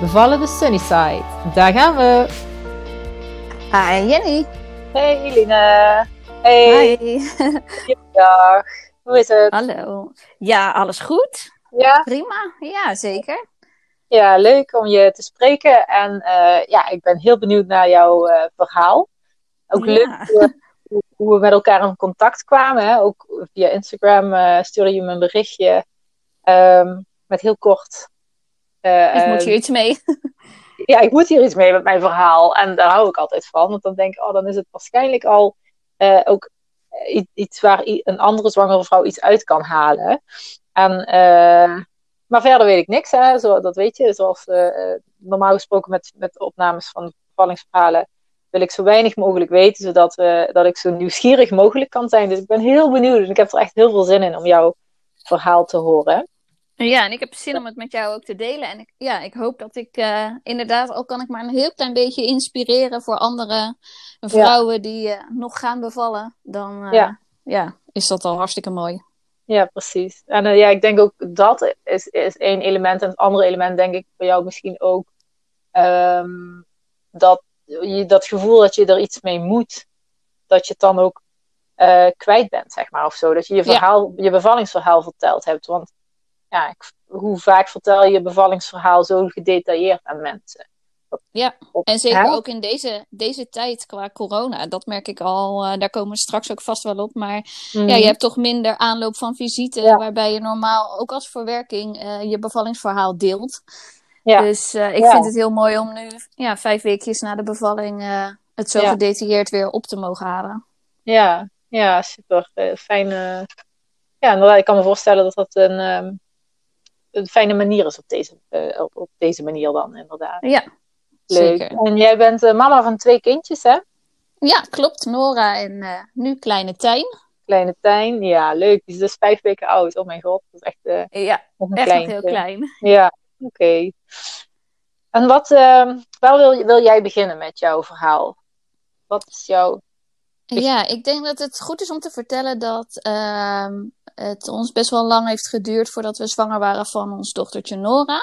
Bevallen de Sunnyside. Daar gaan we. Hi Jenny. Hey Eline. Hey. Hi. Dag. Hoe is het? Hallo. Ja, alles goed? Ja. Prima. Ja, zeker. Ja, leuk om je te spreken. En uh, ja, ik ben heel benieuwd naar jouw uh, verhaal. Ook Ja. leuk hoe, hoe we met elkaar in contact kwamen. Hè? Ook via Instagram uh, stuurde je me een berichtje um, met heel kort Uh, dus moet je iets mee? ja, ik moet hier iets mee met mijn verhaal. En daar hou ik altijd van. Want dan denk ik, oh, dan is het waarschijnlijk al uh, ook iets waar een andere zwangere vrouw iets uit kan halen. En, uh, maar verder weet ik niks, hè. Zo, dat weet je. Zoals normaal gesproken met, met opnames van bevallingsverhalen wil ik zo weinig mogelijk weten, zodat we, dat ik zo nieuwsgierig mogelijk kan zijn. Dus ik ben heel benieuwd en ik heb er echt heel veel zin in om jouw verhaal te horen. Ja, en ik heb zin om het met jou ook te delen. En ik, ja, ik hoop dat ik uh, inderdaad, al kan ik maar een heel klein beetje inspireren voor andere vrouwen ja. die uh, nog gaan bevallen, dan uh, ja. ja. is dat al hartstikke mooi. Ja, precies. En ja, ik denk ook dat is, is één element. En het andere element denk ik voor jou misschien ook um, dat je dat gevoel dat je er iets mee moet, dat je het dan ook kwijt bent, zeg maar, of zo. Dat je je verhaal, ja. je bevallingsverhaal verteld hebt. Want ja, ik, hoe vaak vertel je bevallingsverhaal zo gedetailleerd aan mensen? Dat, ja, op, en zeker hè? ook in deze, deze tijd qua corona, dat merk ik al, uh, daar komen we straks ook vast wel op. Maar mm. ja, je hebt toch minder aanloop van visite, ja. waarbij je normaal ook als verwerking uh, je bevallingsverhaal deelt. Ja. Dus uh, ik vind het heel mooi om nu, ja, vijf weekjes na de bevalling, het zo gedetailleerd weer op te mogen halen. Ja, ja super. fijne. Ja, inderdaad, ik kan me voorstellen dat dat een. Um een fijne manier is op deze, uh, op, op, deze manier dan, inderdaad. Ja, Leuk. zeker. En jij bent uh, mama van twee kindjes, hè? Ja, klopt. Nora en uh, nu kleine Tijn. Kleine Tijn, ja, leuk. Die is dus vijf weken oud. Oh mijn god, dat is echt, ja, nog echt heel klein. Ja, oké. Okay. En wat, ehm, waar wil, wil jij beginnen met jouw verhaal? Wat is jouw... Ja, ik denk dat het goed is om te vertellen dat uh, het ons best wel lang heeft geduurd voordat we zwanger waren van ons dochtertje Nora.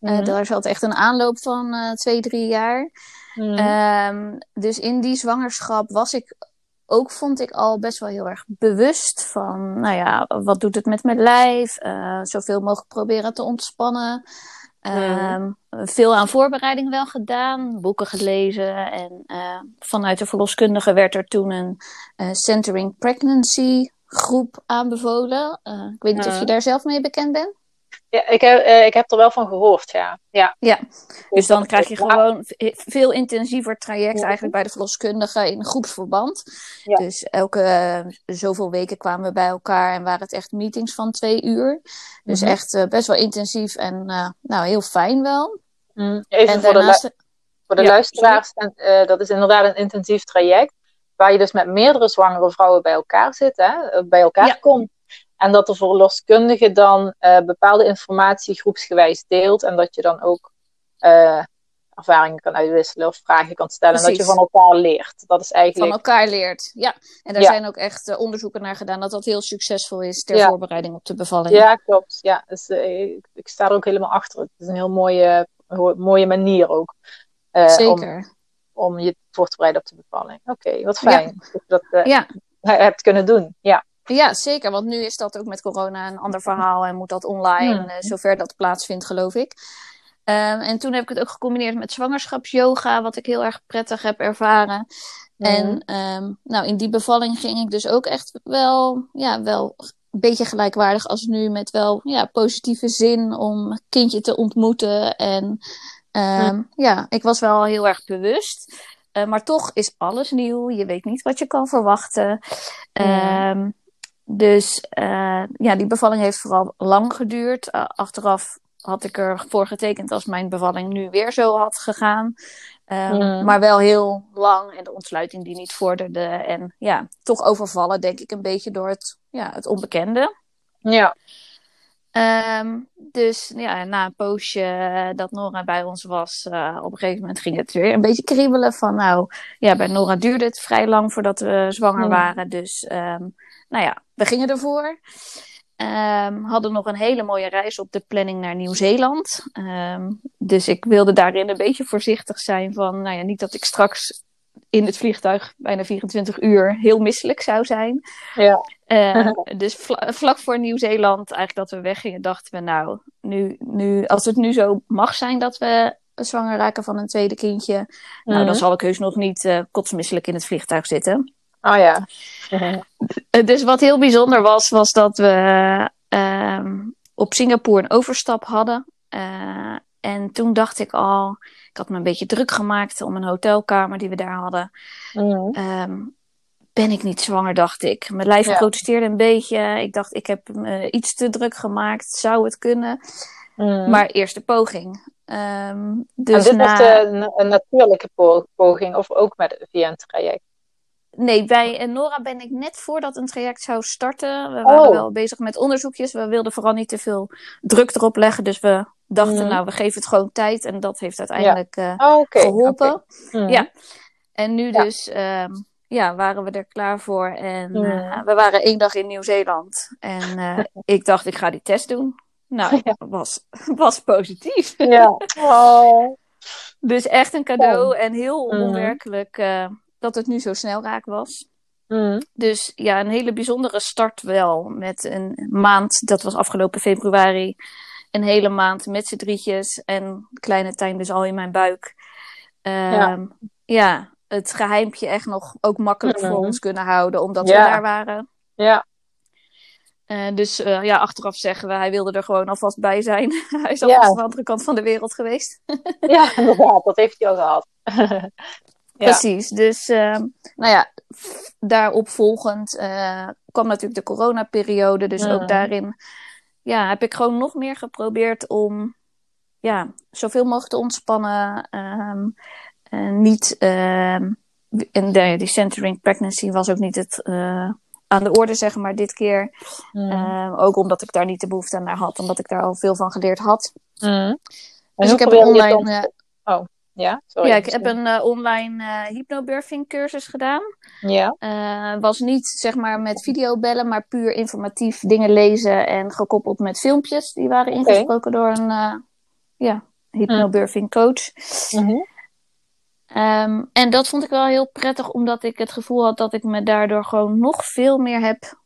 Mm-hmm. Uh, daar zat echt een aanloop van uh, twee, drie jaar. Mm-hmm. Um, dus in die zwangerschap was ik ook, vond ik al best wel heel erg bewust van, nou ja, wat doet het met mijn lijf? Uh, zoveel mogelijk proberen te ontspannen. Um, mm. Veel aan voorbereiding wel gedaan, boeken gelezen. En uh, vanuit de verloskundige werd er toen een uh, Centering Pregnancy groep aanbevolen. Uh, ik weet niet of je daar zelf mee bekend bent. Ja, ik heb, uh, ik heb er wel van gehoord, ja. Ja, ja. dus dan krijg je gewoon veel intensiever traject ja. eigenlijk bij de verloskundige in groepsverband. Ja. Dus elke uh, zoveel weken kwamen we bij elkaar en waren het echt meetings van twee uur. Dus mm-hmm. echt uh, best wel intensief en nou, heel fijn wel. Mm. Even en voor, daarnaast... de, voor de ja, luisteraars, en, dat is inderdaad een intensief traject waar je dus met meerdere zwangere vrouwen bij elkaar zit, hè, bij elkaar komt. En dat de verloskundige dan uh, bepaalde informatie groepsgewijs deelt. En dat je dan ook uh, ervaringen kan uitwisselen of vragen kan stellen. Precies. En dat je van elkaar leert. Dat is eigenlijk... Van elkaar leert, ja. En daar ja. zijn ook echt uh, onderzoeken naar gedaan dat dat heel succesvol is ter ja. voorbereiding op de bevalling. Ja, klopt. Ja, dus, ik, ik, sta er ook helemaal achter. Het is een heel mooie, mooie manier ook. Zeker. Om, om je voor te bereiden op de bevalling. Oké, okay, wat fijn. Ja. Dat je dat hebt kunnen doen. Ja. Ja, zeker. Want nu is dat ook met corona een ander verhaal en moet dat online, Hmm. uh, zover dat plaatsvindt, geloof ik. Um, en toen heb ik het ook gecombineerd met zwangerschapsyoga, wat ik heel erg prettig heb ervaren. Hmm. En um, nou, in die bevalling ging ik dus ook echt wel, ja, wel een beetje gelijkwaardig als nu, met wel ja, positieve zin om kindje te ontmoeten. En um, Hmm. ja, ik was wel heel erg bewust. Uh, maar toch is alles nieuw. Je weet niet wat je kan verwachten. Um, dus uh, ja, die bevalling heeft vooral lang geduurd. Uh, achteraf had ik ervoor getekend als mijn bevalling nu weer zo had gegaan. Ehm, Mm. Maar wel heel lang en de ontsluiting die niet vorderde. En ja, toch overvallen denk ik een beetje door het, ja, het onbekende. Ja. Ehm, dus ja, na een poosje eh, dat Nora bij ons was, eh, op een gegeven moment ging het weer een beetje kriebelen van nou, ja, bij Nora duurde het vrij lang voordat we zwanger waren. Dus ehm, nou ja, we gingen ervoor. Ehm, hadden nog een hele mooie reis op de planning naar Nieuw-Zeeland. Ehm, dus ik wilde daarin een beetje voorzichtig zijn van, nou ja, niet dat ik straks in het vliegtuig bijna 24 uur heel misselijk zou zijn. Ja. Eh, dus vla- vlak voor Nieuw-Zeeland, eigenlijk dat we weggingen, dachten we nou, nu, nu, als het nu zo mag zijn dat we zwanger raken van een tweede kindje, nou Mhm. dan zal ik heus nog niet eh, kotsmisselijk in het vliegtuig zitten. Oh ja. Dus wat heel bijzonder was, was dat we ehm, op Singapore een overstap hadden. Eh, en toen dacht ik al, ik had me een beetje druk gemaakt om een hotelkamer die we daar hadden. Mhm. Ehm, ben ik niet zwanger, dacht ik. Mijn lijf Ja. protesteerde een beetje. Ik dacht, ik heb me iets te druk gemaakt. Zou het kunnen? Mhm. Maar eerste poging. En dus dit na... was een, een natuurlijke po- poging of ook met via een traject? Nee, bij Nora ben ik net voordat een traject zou starten. We waren Oh. wel bezig met onderzoekjes. We wilden vooral niet te veel druk erop leggen. Dus we dachten, Mhm. nou, we geven het gewoon tijd. En dat heeft uiteindelijk eh, Oh, geholpen. Mhm. Ja. En nu Ja. dus ehm, ja, waren we er klaar voor. En Mhm. eh, we waren één dag in Nieuw-Zeeland. En eh, ik dacht, ik ga die test doen. Nou, Ja. was, was positief. Ja. Oh. Dus echt een cadeau. En heel onwerkelijk dat het nu zo snel raak was. Mhm. Dus ja, een hele bijzondere start wel. Met een maand, dat was afgelopen februari. Een hele maand met z'n drietjes. En kleine Tijn dus al in mijn buik. Ehm, ja. het geheimpje echt nog ook makkelijk voor ons kunnen houden. Omdat Ja. we daar waren. Ja. Eh, dus eh, ja, achteraf zeggen we, hij wilde er gewoon alvast bij zijn. hij is Ja. alvast aan de andere kant van de wereld geweest. ja, inderdaad. Dat heeft hij al gehad. Precies. Dus ehm, nou ja, daarop volgend eh, kwam natuurlijk de coronaperiode. Dus Mhm. ook daarin ja, heb ik gewoon nog meer geprobeerd om ja, zoveel mogelijk te ontspannen. eh, niet, ehm, en de, die centering pregnancy was ook niet het, eh, aan de orde, zeg maar, dit keer. Mhm. Ook omdat ik daar niet de behoefte aan had, omdat ik daar al veel van geleerd had. Mhm. En Dus ik heb online, dan- eh, Ja, sorry. ja, ik heb een eh, online eh hypnobirthing cursus gedaan. Ja. Eh, was niet zeg maar met videobellen, maar puur informatief dingen lezen en gekoppeld met filmpjes. Die waren ingesproken door een ja, hypnobirthing coach. Ehm, en dat vond ik wel heel prettig, omdat ik het gevoel had dat ik me daardoor gewoon nog veel meer heb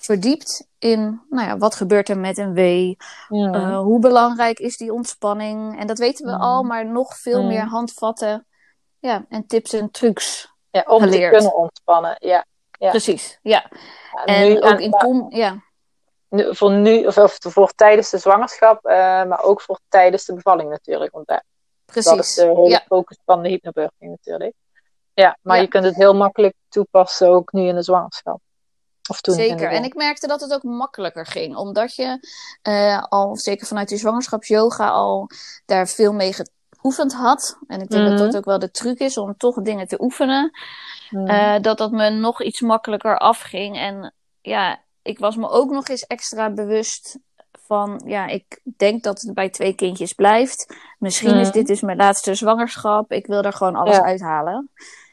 verdiept in, nou ja, wat gebeurt er met een wee? Mhm. Eh, hoe belangrijk is die ontspanning? En dat weten we al, maar nog veel meer handvatten ja, en tips en trucs. ja, om geleerd. te kunnen ontspannen. Ja. Ja. Precies, ja. En nu- ook in kom, ja. nu- voor nu, of, of voor tijdens de zwangerschap, eh, maar ook voor tijdens de bevalling natuurlijk. Want daar, dat is Precies. de hele focus van de hypnobirthing natuurlijk. Ja, maar je kunt het heel makkelijk toepassen ook nu in de zwangerschap. Of toen zeker. En ik merkte dat het ook makkelijker ging. Omdat je eh, al, zeker vanuit die zwangerschapsyoga, al daar veel mee geoefend had. En ik denk Mhm. dat dat ook wel de truc is om toch dingen te oefenen. Mhm. eh, dat dat me nog iets makkelijker afging. En ja, ik was me ook nog eens extra bewust van, ja, ik denk dat het bij twee kindjes blijft. Misschien is Mhm. dit dus mijn laatste zwangerschap. Ik wil er gewoon alles Ja. uithalen.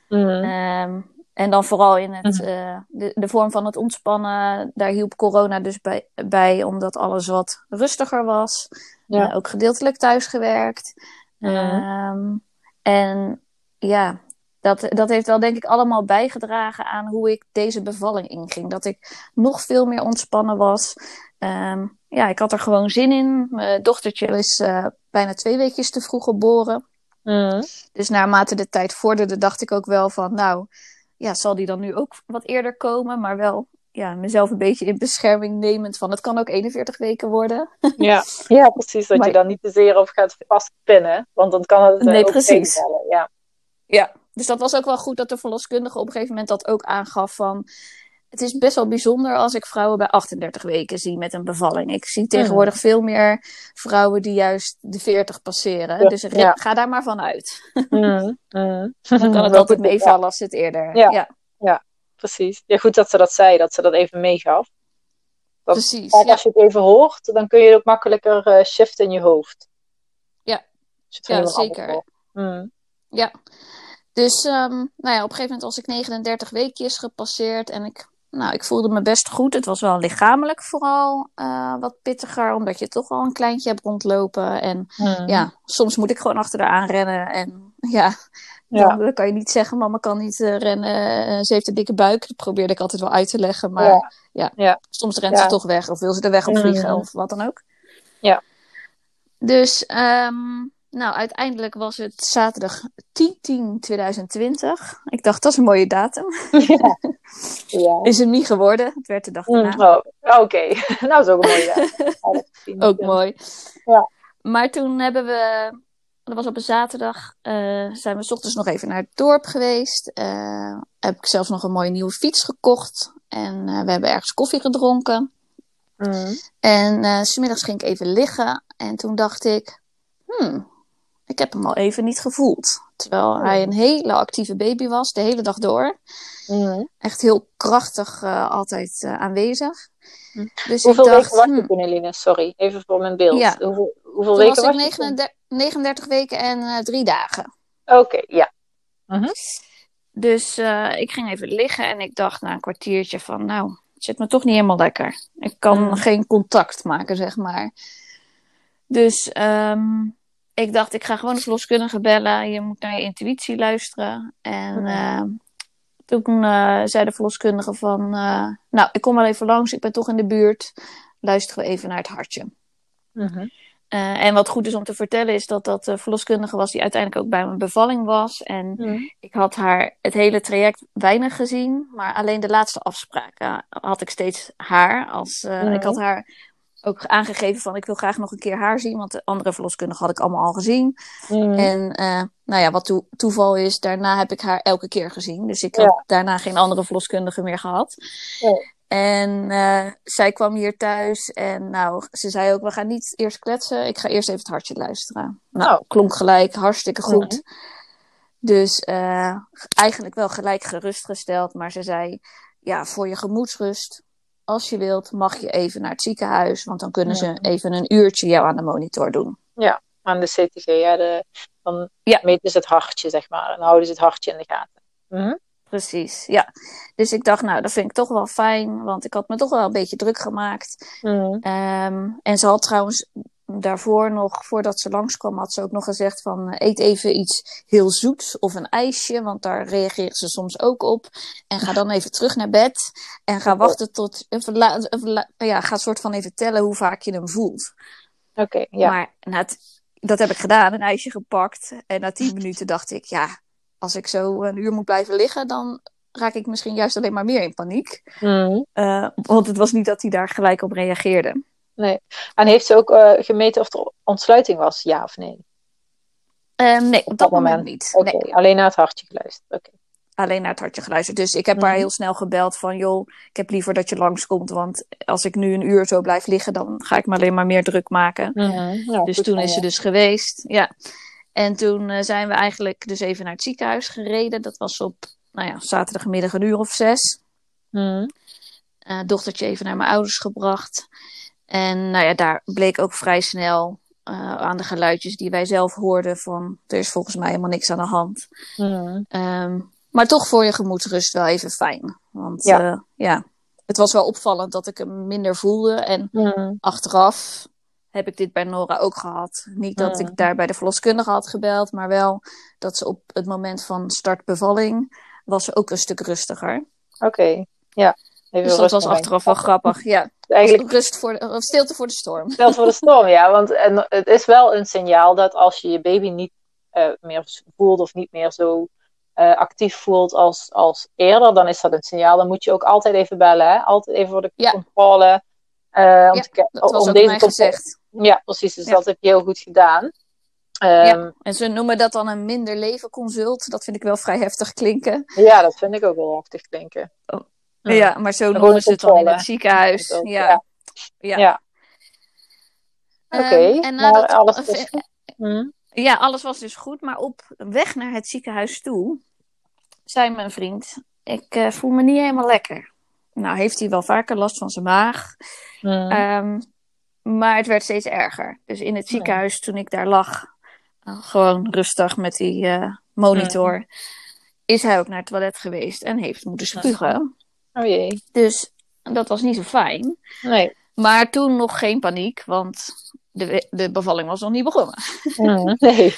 Ehm, en dan vooral in het, Mhm. eh, de, de vorm van het ontspannen. Daar hielp corona dus bij, bij omdat alles wat rustiger was. Ja. Eh, ook gedeeltelijk thuisgewerkt. Mhm. Ehm, en ja, dat, dat heeft wel denk ik allemaal bijgedragen aan hoe ik deze bevalling inging. Dat ik nog veel meer ontspannen was. Ehm, ja, ik had er gewoon zin in. Mijn dochtertje is eh, bijna twee weekjes te vroeg geboren. Dus naarmate de tijd vorderde, dacht ik ook wel van, nou, ja, zal die dan nu ook wat eerder komen? Maar wel, ja, mezelf een beetje in bescherming nemend van, het kan ook 41 weken worden. Ja. ja, precies. Dat Maar- je dan niet te zeer op gaat vastpinnen. Want dan kan het eh, Nee, ook precies. tegenvallen. Ja. Ja. Dus dat was ook wel goed dat de verloskundige op een gegeven moment dat ook aangaf van, het is best wel bijzonder als ik vrouwen bij 38 weken zie met een bevalling. Ik zie tegenwoordig veel meer vrouwen die juist de 40 passeren. Ja, Dus ja. ga daar maar van uit. Mm, mm. Dan kan het altijd meevallen als het eerder. Ja. ja. Precies. Ja, goed dat ze dat zei, dat ze dat even meegaf. Dat- precies. Als je het even hoort, dan kun je het ook makkelijker eh shiften in je hoofd. Ja. Dus Ja, zeker. Mm. Ja. Dus ehm, nou ja, op een gegeven moment was ik 39 weekjes gepasseerd en ik, nou, ik voelde me best goed. Het was wel lichamelijk vooral eh, wat pittiger, omdat je toch al een kleintje hebt rondlopen. En Mm. ja, soms moet ik gewoon achter haar aanrennen. En ja, Ja. dan, kan je niet zeggen, mama kan niet eh, rennen, eh, ze heeft een dikke buik. Dat probeerde ik altijd wel uit te leggen, maar Ja. ja, Ja. soms rent ze toch weg of wil ze er weg op vliegen Mm. of wat dan ook. Ja. Dus, ehm, nou, uiteindelijk was het zaterdag 10-10-2020. Ik dacht, dat is een mooie datum. ja. ja. Is hem niet geworden. Het werd de dag daarna. Mm, oh, Oké, nou is ook een mooie gezien. Ook mooi. Ja. Maar toen hebben we, dat was op een zaterdag, eh, zijn we 's ochtends nog even naar het dorp geweest. Eh, heb ik zelfs nog een mooie nieuwe fiets gekocht. En eh, we hebben ergens koffie gedronken. Mm. En s smiddags ging ik even liggen. En toen dacht ik, hmm, ik heb hem al even niet gevoeld. Terwijl hij een hele actieve baby was, de hele dag door. Mm. Echt heel krachtig eh, altijd eh, aanwezig. Hm. Dus Hoeveel ik dacht, weken was je hmm, toen, Eline? Sorry, even voor mijn beeld. Ja. Hoeveel, hoeveel toen weken was ik was toen? 39, 39 weken en eh, drie dagen. Oké, ja. Dus eh, ik ging even liggen en ik dacht na een kwartiertje van, nou, het zit me toch niet helemaal lekker. Ik kan Mm. geen contact maken, zeg maar. Dus ehm, ik dacht, ik ga gewoon de verloskundige bellen. Je moet naar je intuïtie luisteren. En Mhm. eh, toen eh, zei de verloskundige van, eh, nou, ik kom wel even langs. Ik ben toch in de buurt. Luisteren we even naar het hartje. Mhm. En wat goed is om te vertellen is dat dat de verloskundige was die uiteindelijk ook bij mijn bevalling was. En Mm. ik had haar het hele traject weinig gezien, maar alleen de laatste afspraken had ik steeds haar. Als, Mhm. Ik had haar ook aangegeven van ik wil graag nog een keer haar zien, want de andere verloskundige had ik allemaal al gezien. Mm. En eh, nou ja, wat toe- toeval is, daarna heb ik haar elke keer gezien. Dus ik had Ja. daarna geen andere verloskundige meer gehad. Nee. En eh, zij kwam hier thuis en nou, ze zei ook, we gaan niet eerst kletsen, ik ga eerst even het hartje luisteren. Nou, Oh. klonk gelijk, hartstikke goed. Dus eh, eigenlijk wel gelijk gerustgesteld, maar ze zei, ja, voor je gemoedsrust, als je wilt, mag je even naar het ziekenhuis, want dan kunnen ze even een uurtje jou aan de monitor doen. Aan de CTG, ja, de, dan Ja. meten ze het hartje, zeg maar. En dan houden ze het hartje in de gaten. Mhm. Precies, ja. Dus ik dacht, nou, dat vind ik toch wel fijn, want ik had me toch wel een beetje druk gemaakt. Mhm. Ehm, en ze had trouwens daarvoor nog, voordat ze langskwam, had ze ook nog gezegd van eh, eet even iets heel zoets of een ijsje, want daar reageren ze soms ook op. En ga dan even terug naar bed en ga wachten tot, even la- even la- ja, ga soort van even tellen hoe vaak je hem voelt. Oké, ja. Maar na dat heb ik gedaan, een ijsje gepakt en na tien minuten dacht ik, ja, als ik zo een uur moet blijven liggen, dan raak ik misschien juist alleen maar meer in paniek. Eh, want het was niet dat hij daar gelijk op reageerde. En heeft ze ook eh, gemeten of er ontsluiting was, ja of nee? Eh, nee, op dat dat moment, moment. niet. Oké, Nee, alleen naar het hartje geluisterd. Oké. alleen naar het hartje geluisterd. Dus ik heb haar Mhm. heel snel gebeld van... joh, ik heb liever dat je langskomt. Want als ik nu een uur zo blijf liggen... dan ga ik me alleen maar meer druk maken. Mhm. Ja, dus toen is ze dus geweest. Ja. En toen eh, zijn we eigenlijk dus even naar het ziekenhuis gereden. Dat was op nou ja, zaterdagmiddag een uur of zes. Eh, dochtertje even naar mijn ouders gebracht. En nou ja, daar bleek ook vrij snel eh, aan de geluidjes die wij zelf hoorden van er is volgens mij helemaal niks aan de hand. Mhm. Ehm, maar toch voor je gemoedsrust wel even fijn. Want Ja. ja. ja, het was wel opvallend dat ik hem minder voelde. En Mhm. achteraf heb ik dit bij Nora ook gehad. Niet dat Mm. ik daar bij de verloskundige had gebeld, maar wel dat ze op het moment van start bevalling was ze ook een stuk rustiger. Oké, ja. Even Dus dat was achteraf wel grappig. Ja, Eigenlijk Rust voor de, of stilte voor de storm. Stelt voor de storm, ja. Want en, het is wel een signaal dat als je je baby niet eh, meer voelt of niet meer zo eh, actief voelt als, als eerder, dan is dat een signaal. Dan moet je ook altijd even bellen, hè? Altijd even voor de Ja. controle. eh, om Ja, te kijken- Dat was om ook deze mij gezegd. Ja, precies. Dus Ja. dat heb je heel goed gedaan. Ehm, En ze noemen dat dan een minder leven consult. Dat vind ik wel vrij heftig klinken. ja. dat vind ik ook wel heftig klinken. Ja, maar zo noemen ze het dan in het ziekenhuis. Ook, Ja. ja. Ja. Ehm, Oké, en maar nadat, alles was goed. Hm. Ja, alles was dus goed. Maar op weg naar het ziekenhuis toe, zei mijn vriend: Ik eh, voel me niet helemaal lekker. Nou, heeft hij wel vaker last van zijn maag. Hm. Ehm, maar het werd steeds erger. Dus in het ziekenhuis, toen ik daar lag, eh, gewoon rustig met die eh, monitor, is hij ook naar het toilet geweest en heeft moeten spugen. Oh jee. Dus dat was niet zo fijn. Nee. Maar toen nog geen paniek, want de, de bevalling was nog niet begonnen. Hm. Nee.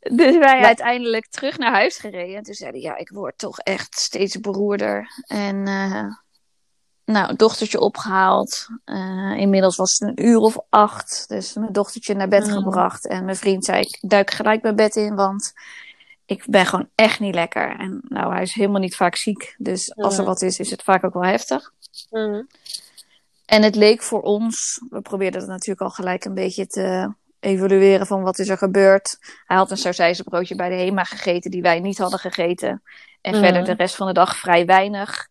Dus wij Ja. uiteindelijk terug naar huis gereden. En toen zeiden ja, ik word toch echt steeds beroerder. En eh, nou, dochtertje opgehaald. Eh, inmiddels was het een uur of acht. Dus mijn dochtertje naar bed Mm. gebracht. En mijn vriend zei, ik duik gelijk mijn bed in, want ik ben gewoon echt niet lekker. En nou, hij is helemaal niet vaak ziek. Dus als er Mm. wat is, is het vaak ook wel heftig. Hm. En het leek voor ons, we probeerden het natuurlijk al gelijk een beetje te evalueren van wat is er gebeurd. Hij had een sausijzenbroodje bij de HEMA gegeten die wij niet hadden gegeten. En Mhm. verder de rest van de dag vrij weinig.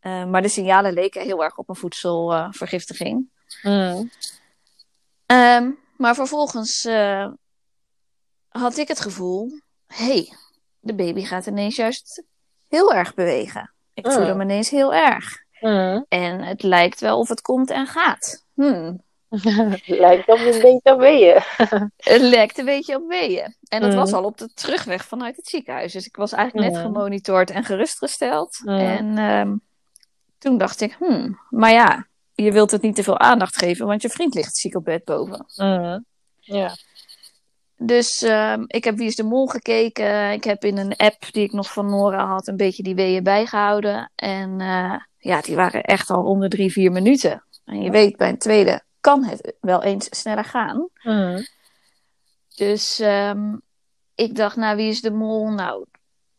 Eh, maar de signalen leken heel erg op een voedselvergiftiging. Hm. Ehm, maar vervolgens eh, had ik het gevoel, hey, de baby gaat ineens juist heel erg bewegen. Ik voel Mm. hem ineens heel erg. Hm. En het lijkt wel of het komt en gaat. Hmm. Lijkt op een beetje op weeën. Het lijkt een beetje op weeën. En dat Mm. was al op de terugweg vanuit het ziekenhuis. Dus ik was eigenlijk net Mm. gemonitord en gerustgesteld. Mm. En ehm, toen dacht ik, hmm, maar ja, je wilt het niet te veel aandacht geven, want je vriend ligt ziek op bed boven. Ja. Dus ehm, ik heb Wie is de Mol gekeken. Ik heb in een app die ik nog van Nora had een beetje die weeën bijgehouden. En eh, ja, die waren echt al onder drie, vier minuten. En je weet, bij een tweede kan het wel eens sneller gaan. Hm. Dus ehm, ik dacht, nou, wie is de mol? Nou,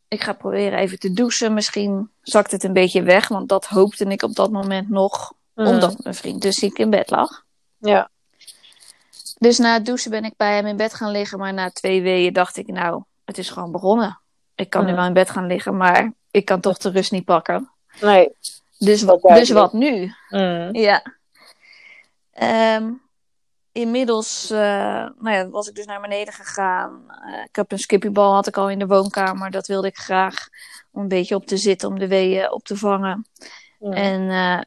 ik ga proberen even te douchen. Misschien zakt het een beetje weg, want dat hoopte ik op dat moment nog. Hm. Omdat mijn vriend dus ziek in bed lag. Ja. Dus na het douchen ben ik bij hem in bed gaan liggen. Maar na twee weeën dacht ik, nou, het is gewoon begonnen. Ik kan nu wel in bed gaan liggen, maar ik kan toch de rust niet pakken. Nee. Dus, Dat wa- dus wat nu? Hm. Ja. Ehm, inmiddels eh, nou ja, was ik dus naar beneden gegaan. Eh, ik heb een skippiebal had ik al in de woonkamer. Dat wilde ik graag om een beetje op te zitten, om de weeën op te vangen. Hm. En eh,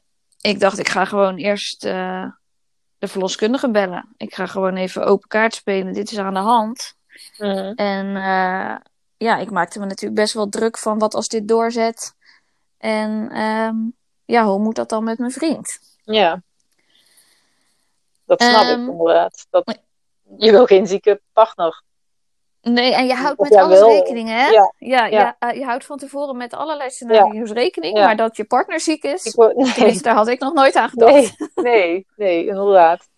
ik dacht, ik ga gewoon eerst de verloskundige bellen. Ik ga gewoon even open kaart spelen. Dit is aan de hand. Hm. En eh, ja, ik maakte me natuurlijk best wel druk van wat als dit doorzet. En ehm, ja, hoe moet dat dan met mijn vriend? Ja. Dat snap Ehm, ik inderdaad. Dat... Je wil geen zieke partner. Nee, en je houdt met alles rekening, hè? Ja. Ja, Ja. ja, eh, je houdt van tevoren met allerlei scenario's rekening, maar dat je partner ziek is, Ik wil... Nee. tenminste, daar had ik nog nooit aan gedacht. Nee. Nee. Nee, inderdaad.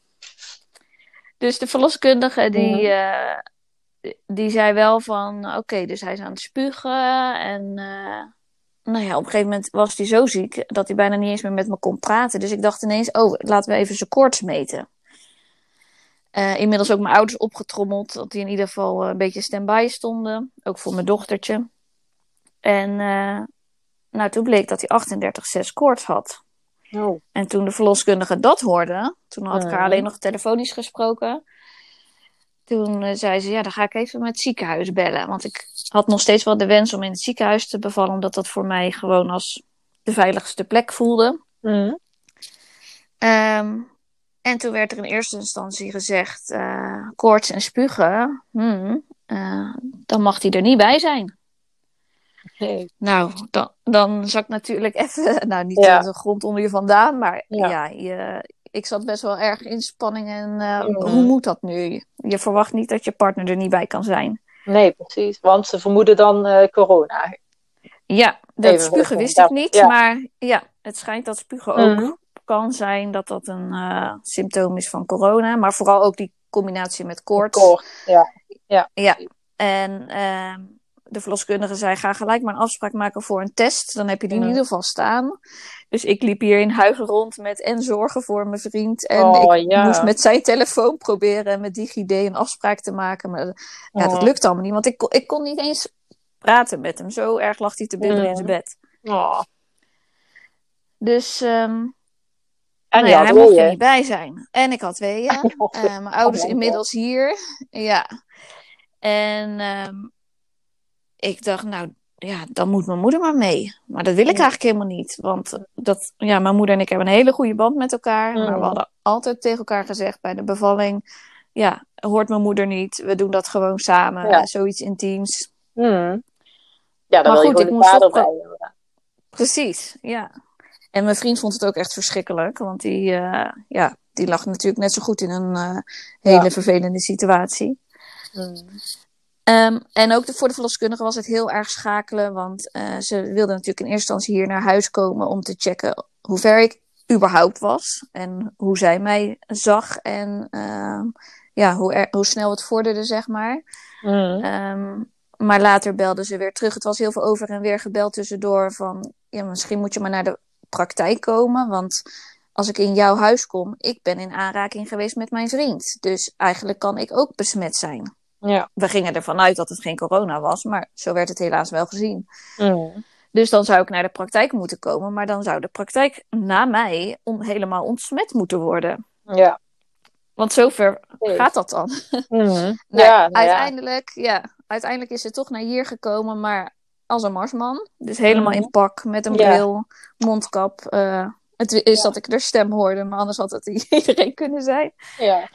Dus de verloskundige, die, Mhm. eh, die zei wel van, oké, dus hij is aan het spugen en... eh, nou ja, op een gegeven moment was hij zo ziek dat hij bijna niet eens meer met me kon praten. Dus ik dacht ineens, oh, laten we even zijn koorts meten. Eh, inmiddels ook mijn ouders opgetrommeld, dat die in ieder geval eh, een beetje stand-by stonden. Ook voor mijn dochtertje. En nou, toen bleek dat hij 38,6 koorts had. Oh. En toen de verloskundige dat hoorde, toen had ik haar alleen nog telefonisch gesproken. Toen zei ze, ja, dan ga ik even met het ziekenhuis bellen. Want ik had nog steeds wel de wens om in het ziekenhuis te bevallen, omdat dat voor mij gewoon als de veiligste plek voelde. Hm. Ehm, en toen werd er in eerste instantie gezegd, eh, koorts en spugen, hmm, eh, dan mag hij er niet bij zijn. Nee. Nou, dan, dan zak natuurlijk even, nou niet Ja. de grond onder je vandaan, maar Ja. ja, je, ik zat best wel erg in spanning en eh, hoe moet dat nu? Je verwacht niet dat je partner er niet bij kan zijn. Nee, precies. Want ze vermoeden dan corona. Ja, dat Even spugen wist ik niet, ja. maar ja, het schijnt dat spugen ook Mhm. Kan zijn dat dat een eh, symptoom is van corona, maar vooral ook die combinatie met koorts. Koor. Ja. Ja, en ehm, de verloskundige zei: ga gelijk maar een afspraak maken voor een test. Dan heb je die in ieder geval staan. Dus ik liep hier in huizen rond met en zorgen voor mijn vriend. En Oh, ik ja. moest met zijn telefoon proberen met DigiD een afspraak te maken. Maar ja, dat Oh. lukt allemaal niet, want ik, kon- ik kon niet eens praten met hem. Zo erg lag hij te bibberen in Mhm. zijn bed. Oh. Dus ehm, En nou ja, hij mocht er niet bij zijn. En ik had weeën. Had Eh, mijn ouders Oh, inmiddels hier. Ja. En ehm, ik dacht, nou ja, dan moet mijn moeder maar mee. Maar dat wil ik Ja. eigenlijk helemaal niet. Want dat, ja, mijn moeder en ik hebben een hele goede band met elkaar. Maar Mm. we hadden altijd tegen elkaar gezegd bij de bevalling. Ja, hoort mijn moeder niet. We doen dat gewoon samen. Ja. Zoiets intiems. Hmm. Ja, dan Maar wil je goed, ik gewoon de moest vader bij. Precies, ja. En mijn vriend vond het ook echt verschrikkelijk. Want die, eh, ja, die lag natuurlijk net zo goed in een eh, hele Ja. vervelende situatie. Hmm. Ehm, en ook de, voor de verloskundige was het heel erg schakelen. Want eh, ze wilde natuurlijk in eerste instantie hier naar huis komen om te checken hoe ver ik überhaupt was. En hoe zij mij zag. En ehm, ja, hoe, er, hoe snel het vorderde, zeg maar. Hmm. Ehm, maar later belde ze weer terug. Het was heel veel over en weer gebeld tussendoor. Van ja, misschien moet je maar naar de praktijk komen. Want als ik in jouw huis kom, ik ben in aanraking geweest met mijn vriend. Dus eigenlijk kan ik ook besmet zijn. Ja. We gingen ervan uit dat het geen corona was, maar zo werd het helaas wel gezien. Hmm. Dus dan zou ik naar de praktijk moeten komen, maar dan zou de praktijk na mij on- helemaal ontsmet moeten worden. Ja. Want zover Nee. gaat dat dan. Hmm. Nou, ja, nou ja. uiteindelijk, ja. uiteindelijk is ze toch naar hier gekomen, maar als een marsman. Dus helemaal Mhm. in pak, met een Ja. bril, mondkap. eh, het is Ja. dat ik haar stem hoorde, maar anders had het iedereen kunnen zijn. Ja.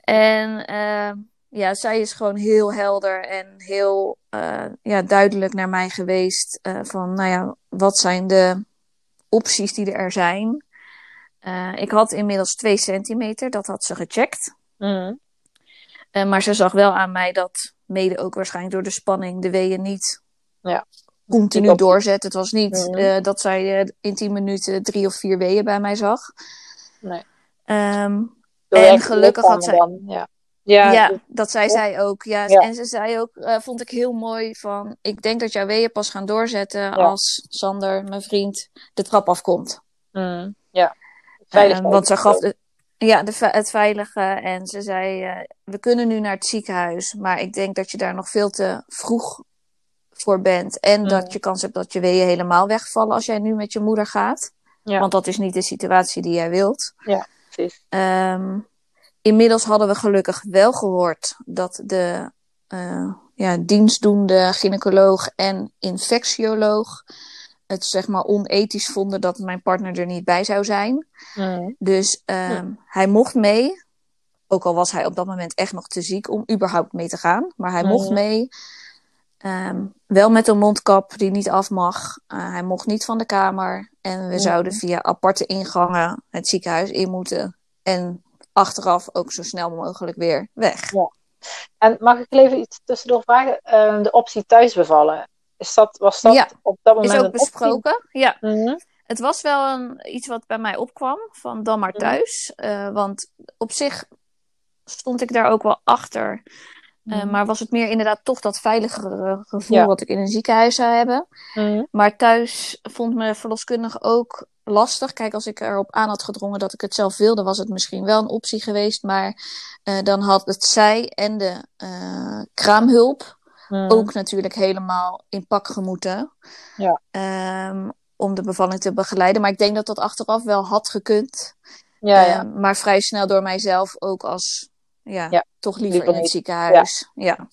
En eh, ja, zij is gewoon heel helder en heel eh, ja, duidelijk naar mij geweest. eh, van, nou ja, wat zijn de opties die er zijn? Ik had inmiddels 2 centimeter, dat had ze gecheckt. Eh, maar ze zag wel aan mij dat, mede ook waarschijnlijk door de spanning, de weeën niet Ja. continu op- doorzet. Het was niet Mhm. eh, dat zij eh, in 10 minuten drie of vier weeën bij mij zag. Nee. Ehm, En gelukkig had dan, Ja. Ja. ja, dat- dat zei zij ook. Ja. Ja. En ze zei ook, eh, vond ik heel mooi van, ik denk dat jouw weeën pas gaan doorzetten als Sander, mijn vriend, de trap afkomt. Hmm. Ja. Eh, Veiligheid want ze gaf de, ja, de, het veilige en ze zei, eh, we kunnen nu naar het ziekenhuis, maar ik denk dat je daar nog veel te vroeg voor bent. En Mm. dat je kans hebt dat je weeën helemaal wegvallen als jij nu met je moeder gaat. Ja. Want dat is niet de situatie die jij wilt. Precies. Ehm, inmiddels hadden we gelukkig wel gehoord dat de eh, ja, dienstdoende gynaecoloog en infectioloog het zeg maar onethisch vonden dat mijn partner er niet bij zou zijn. Dus ehm, hij mocht mee, ook al was hij op dat moment echt nog te ziek om überhaupt mee te gaan, maar hij mocht mee. Ehm, wel met een mondkap die niet af mag. Eh, hij mocht niet van de kamer. En we zouden via aparte ingangen het ziekenhuis in moeten. En achteraf ook zo snel mogelijk weer weg. En mag ik even iets tussendoor vragen? Eh, de optie thuis bevallen. Is dat, was dat Ja, op dat moment Is ook optie? besproken. Ja, Mhm. het was wel een, iets wat bij mij opkwam. Van dan maar Mhm. thuis. Eh, want op zich stond ik daar ook wel achter. Eh, Mhm. maar was het meer inderdaad toch dat veiligere gevoel Ja. wat ik in een ziekenhuis zou hebben. Maar thuis vond mijn verloskundige ook lastig. Kijk, als ik erop aan had gedrongen dat ik het zelf wilde, was het misschien wel een optie geweest. Maar eh, dan had het zij en de kraamhulp Mhm. ook natuurlijk helemaal in pak gemoeten. Ja. Ehm, om de bevalling te begeleiden. Maar ik denk dat dat achteraf wel had gekund. Ja, ja. Ehm, maar vrij snel door mijzelf ook als, ja, Ja, toch liever liever in het ziekenhuis. Ja.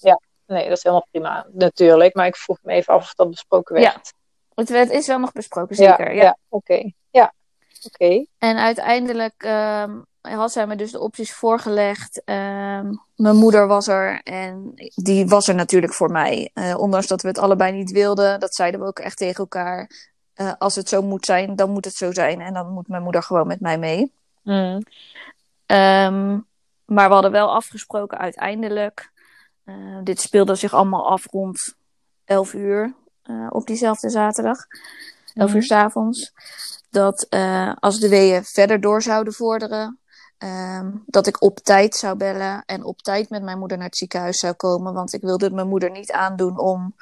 Nee, dat is helemaal prima. Natuurlijk. Maar ik vroeg me even af of dat besproken Ja, werd. Het, werd- is wel nog besproken, zeker. Ja, ja. oké. Ja, oké. En uiteindelijk ehm, had zij me dus de opties voorgelegd. Ehm, mijn moeder was er en die was er natuurlijk voor mij. Eh, ondanks dat we het allebei niet wilden, dat zeiden we ook echt tegen elkaar. Eh, als het zo moet zijn, dan moet het zo zijn. En dan moet mijn moeder gewoon met mij mee. Mhm. Ehm, maar we hadden wel afgesproken uiteindelijk. eh, dit speelde zich allemaal af rond 11 uur op diezelfde zaterdag. 11 Mhm. uur 's avonds. Dat als de weeën verder door zouden vorderen, ehm, dat ik op tijd zou bellen en op tijd met mijn moeder naar het ziekenhuis zou komen. Want ik wilde het mijn moeder niet aandoen om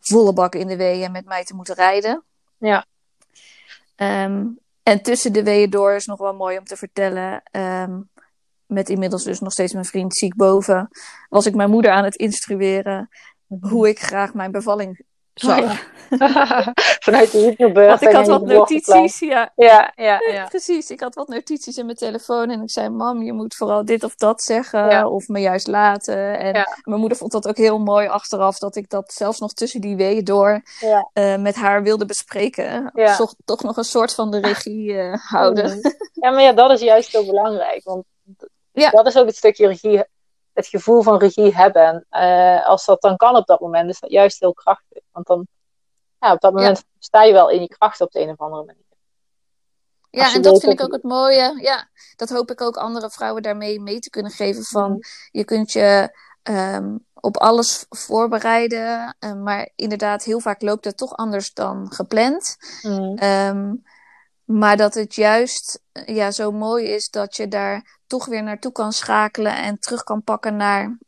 volle bak in de weeën met mij te moeten rijden. Ja. Ehm, en tussen de weeën door is nog wel mooi om te vertellen. ehm, met inmiddels dus nog steeds mijn vriend ziek boven. Was ik mijn moeder aan het instrueren hoe ik graag mijn bevalling Vanuit de hypnobird. Want ik had wat notities, ja. Ja, ja, ja. Precies, ik had wat notities in mijn telefoon en ik zei: Mam, je moet vooral dit of dat zeggen, of me juist laten. En mijn moeder vond dat ook heel mooi achteraf, dat ik dat zelfs nog tussen die weeën door eh, met haar wilde bespreken. Toch, toch nog een soort van de regie eh, houden. Ja, maar ja, dat is juist heel belangrijk. Want dat is ook het stukje regie, het gevoel van regie hebben. En eh, als dat dan kan op dat moment, is dat juist heel krachtig. Want dan, ja, op dat moment sta je wel in je kracht op de een of andere manier. Ja, en dat vind ik dat- ook het mooie. Ja, dat hoop ik ook andere vrouwen daarmee mee te kunnen geven. Van Mhm. je kunt je ehm, op alles voorbereiden. eh, maar inderdaad, heel vaak loopt het toch anders dan gepland. Mhm. Ehm, maar dat het juist ja, zo mooi is dat je daar toch weer naartoe kan schakelen en terug kan pakken naar,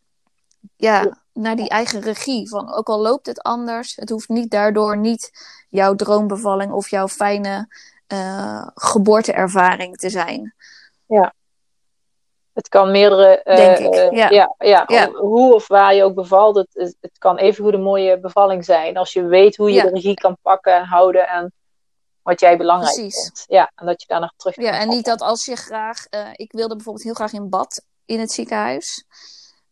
ja, Ja. naar die eigen regie. Van ook al loopt het anders, het hoeft niet daardoor niet jouw droombevalling of jouw fijne eh, geboorteervaring te zijn. Het kan meerdere. Denk ik, eh, ja. ja, ja, Ja. Hoe of waar je ook bevalt, het, het kan even goed een mooie bevalling zijn. Als je weet hoe je Ja. de regie kan pakken en houden en wat jij belangrijk Precies. vindt. Ja, en dat je daar nog terug Ja, en niet dat als je graag. eh, ik wilde bijvoorbeeld heel graag in bad in het ziekenhuis.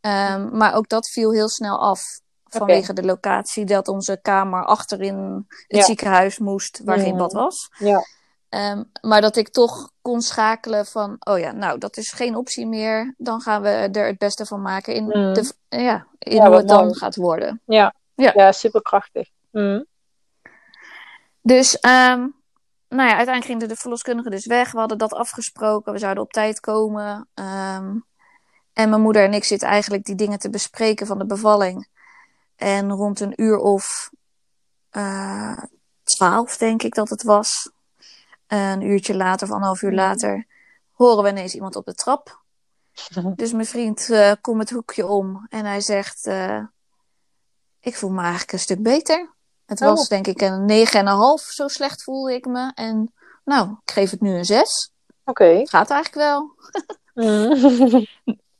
Ehm, maar ook dat viel heel snel af. Vanwege de locatie dat onze kamer achterin het Ja. ziekenhuis moest, waar geen Mhm. bad was. Ja. Ehm, maar dat ik toch kon schakelen van, oh ja, nou, dat is geen optie meer. Dan gaan we er het beste van maken in, Mhm. de, ja, in Ja, hoe wat het dan mooi. gaat worden. Ja, Ja. ja. superkrachtig. Mhm. Dus, ehm, nou ja, uiteindelijk ging de, de verloskundige dus weg. We hadden dat afgesproken. We zouden op tijd komen. Ehm, en mijn moeder en ik zitten eigenlijk die dingen te bespreken van de bevalling. En rond een uur of eh, twaalf, denk ik dat het was. een uurtje later of anderhalf uur Mhm. later horen we ineens iemand op de trap. Dus mijn vriend eh, komt het hoekje om en hij zegt: eh, Ik voel me eigenlijk een stuk beter. Het Oh. was denk ik een 9,5, zo slecht voelde ik me. En nou, ik geef het nu een 6. Oké. Het gaat eigenlijk wel. Mhm.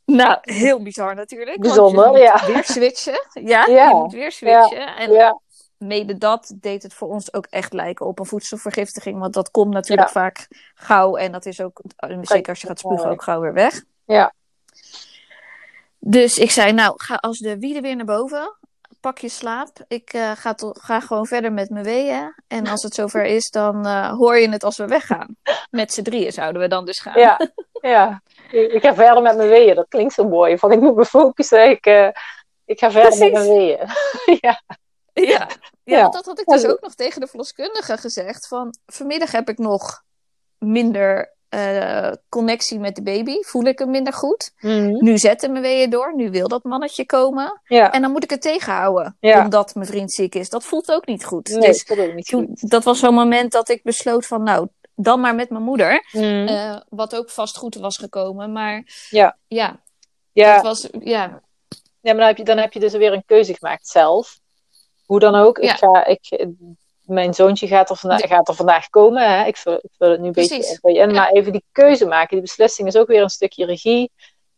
Nou, heel bizar natuurlijk. want Bijzonder, je moet ja. Weer switchen. Ja, Ja. je moet weer switchen. En ja, mede dat deed het voor ons ook echt lijken op een voedselvergiftiging. Want dat komt natuurlijk Ja. vaak gauw. En dat is ook, zeker als je gaat spugen, ook gauw weer weg. ja. Dus ik zei, nou, ga als de wielen weer naar boven. Pak je slaap. Ik eh, ga, gewoon verder met mijn weeën. En als het zover is, dan eh, hoor je het als we weggaan. Met z'n drieën zouden we dan dus gaan. ja, ja. Ik, ga verder met mijn weeën. Dat klinkt zo mooi. Van ik moet me focussen. Ik, eh, ik ga verder met mijn weeën. ja. Ja, ja, dat had ik dus ook nog tegen de verloskundige gezegd. Van vanmiddag heb ik nog minder eh, connectie met de baby. Voel ik hem minder goed. Mhm. Nu zetten mijn weeën door. Nu wil dat mannetje komen. ja. En dan moet ik het tegenhouden. Ja. Omdat mijn vriend ziek is. Dat voelt ook niet goed. Nee, dus dat ook niet toen, goed. dat was zo'n moment dat ik besloot van nou, dan maar met mijn moeder. Mhm. Eh, wat ook vast goed was gekomen. Maar Ja. ja, ja. het was, ja, Ja, maar dan heb, je, dan heb je dus weer een keuze gemaakt zelf. Hoe dan ook. Ja. Ik ga, ik, mijn zoontje gaat er, vandaag, gaat er vandaag komen. Hè? Ik, vul, ik vul het nu een beetje Precies. in. Maar even die keuze maken. Die beslissing is ook weer een stukje regie.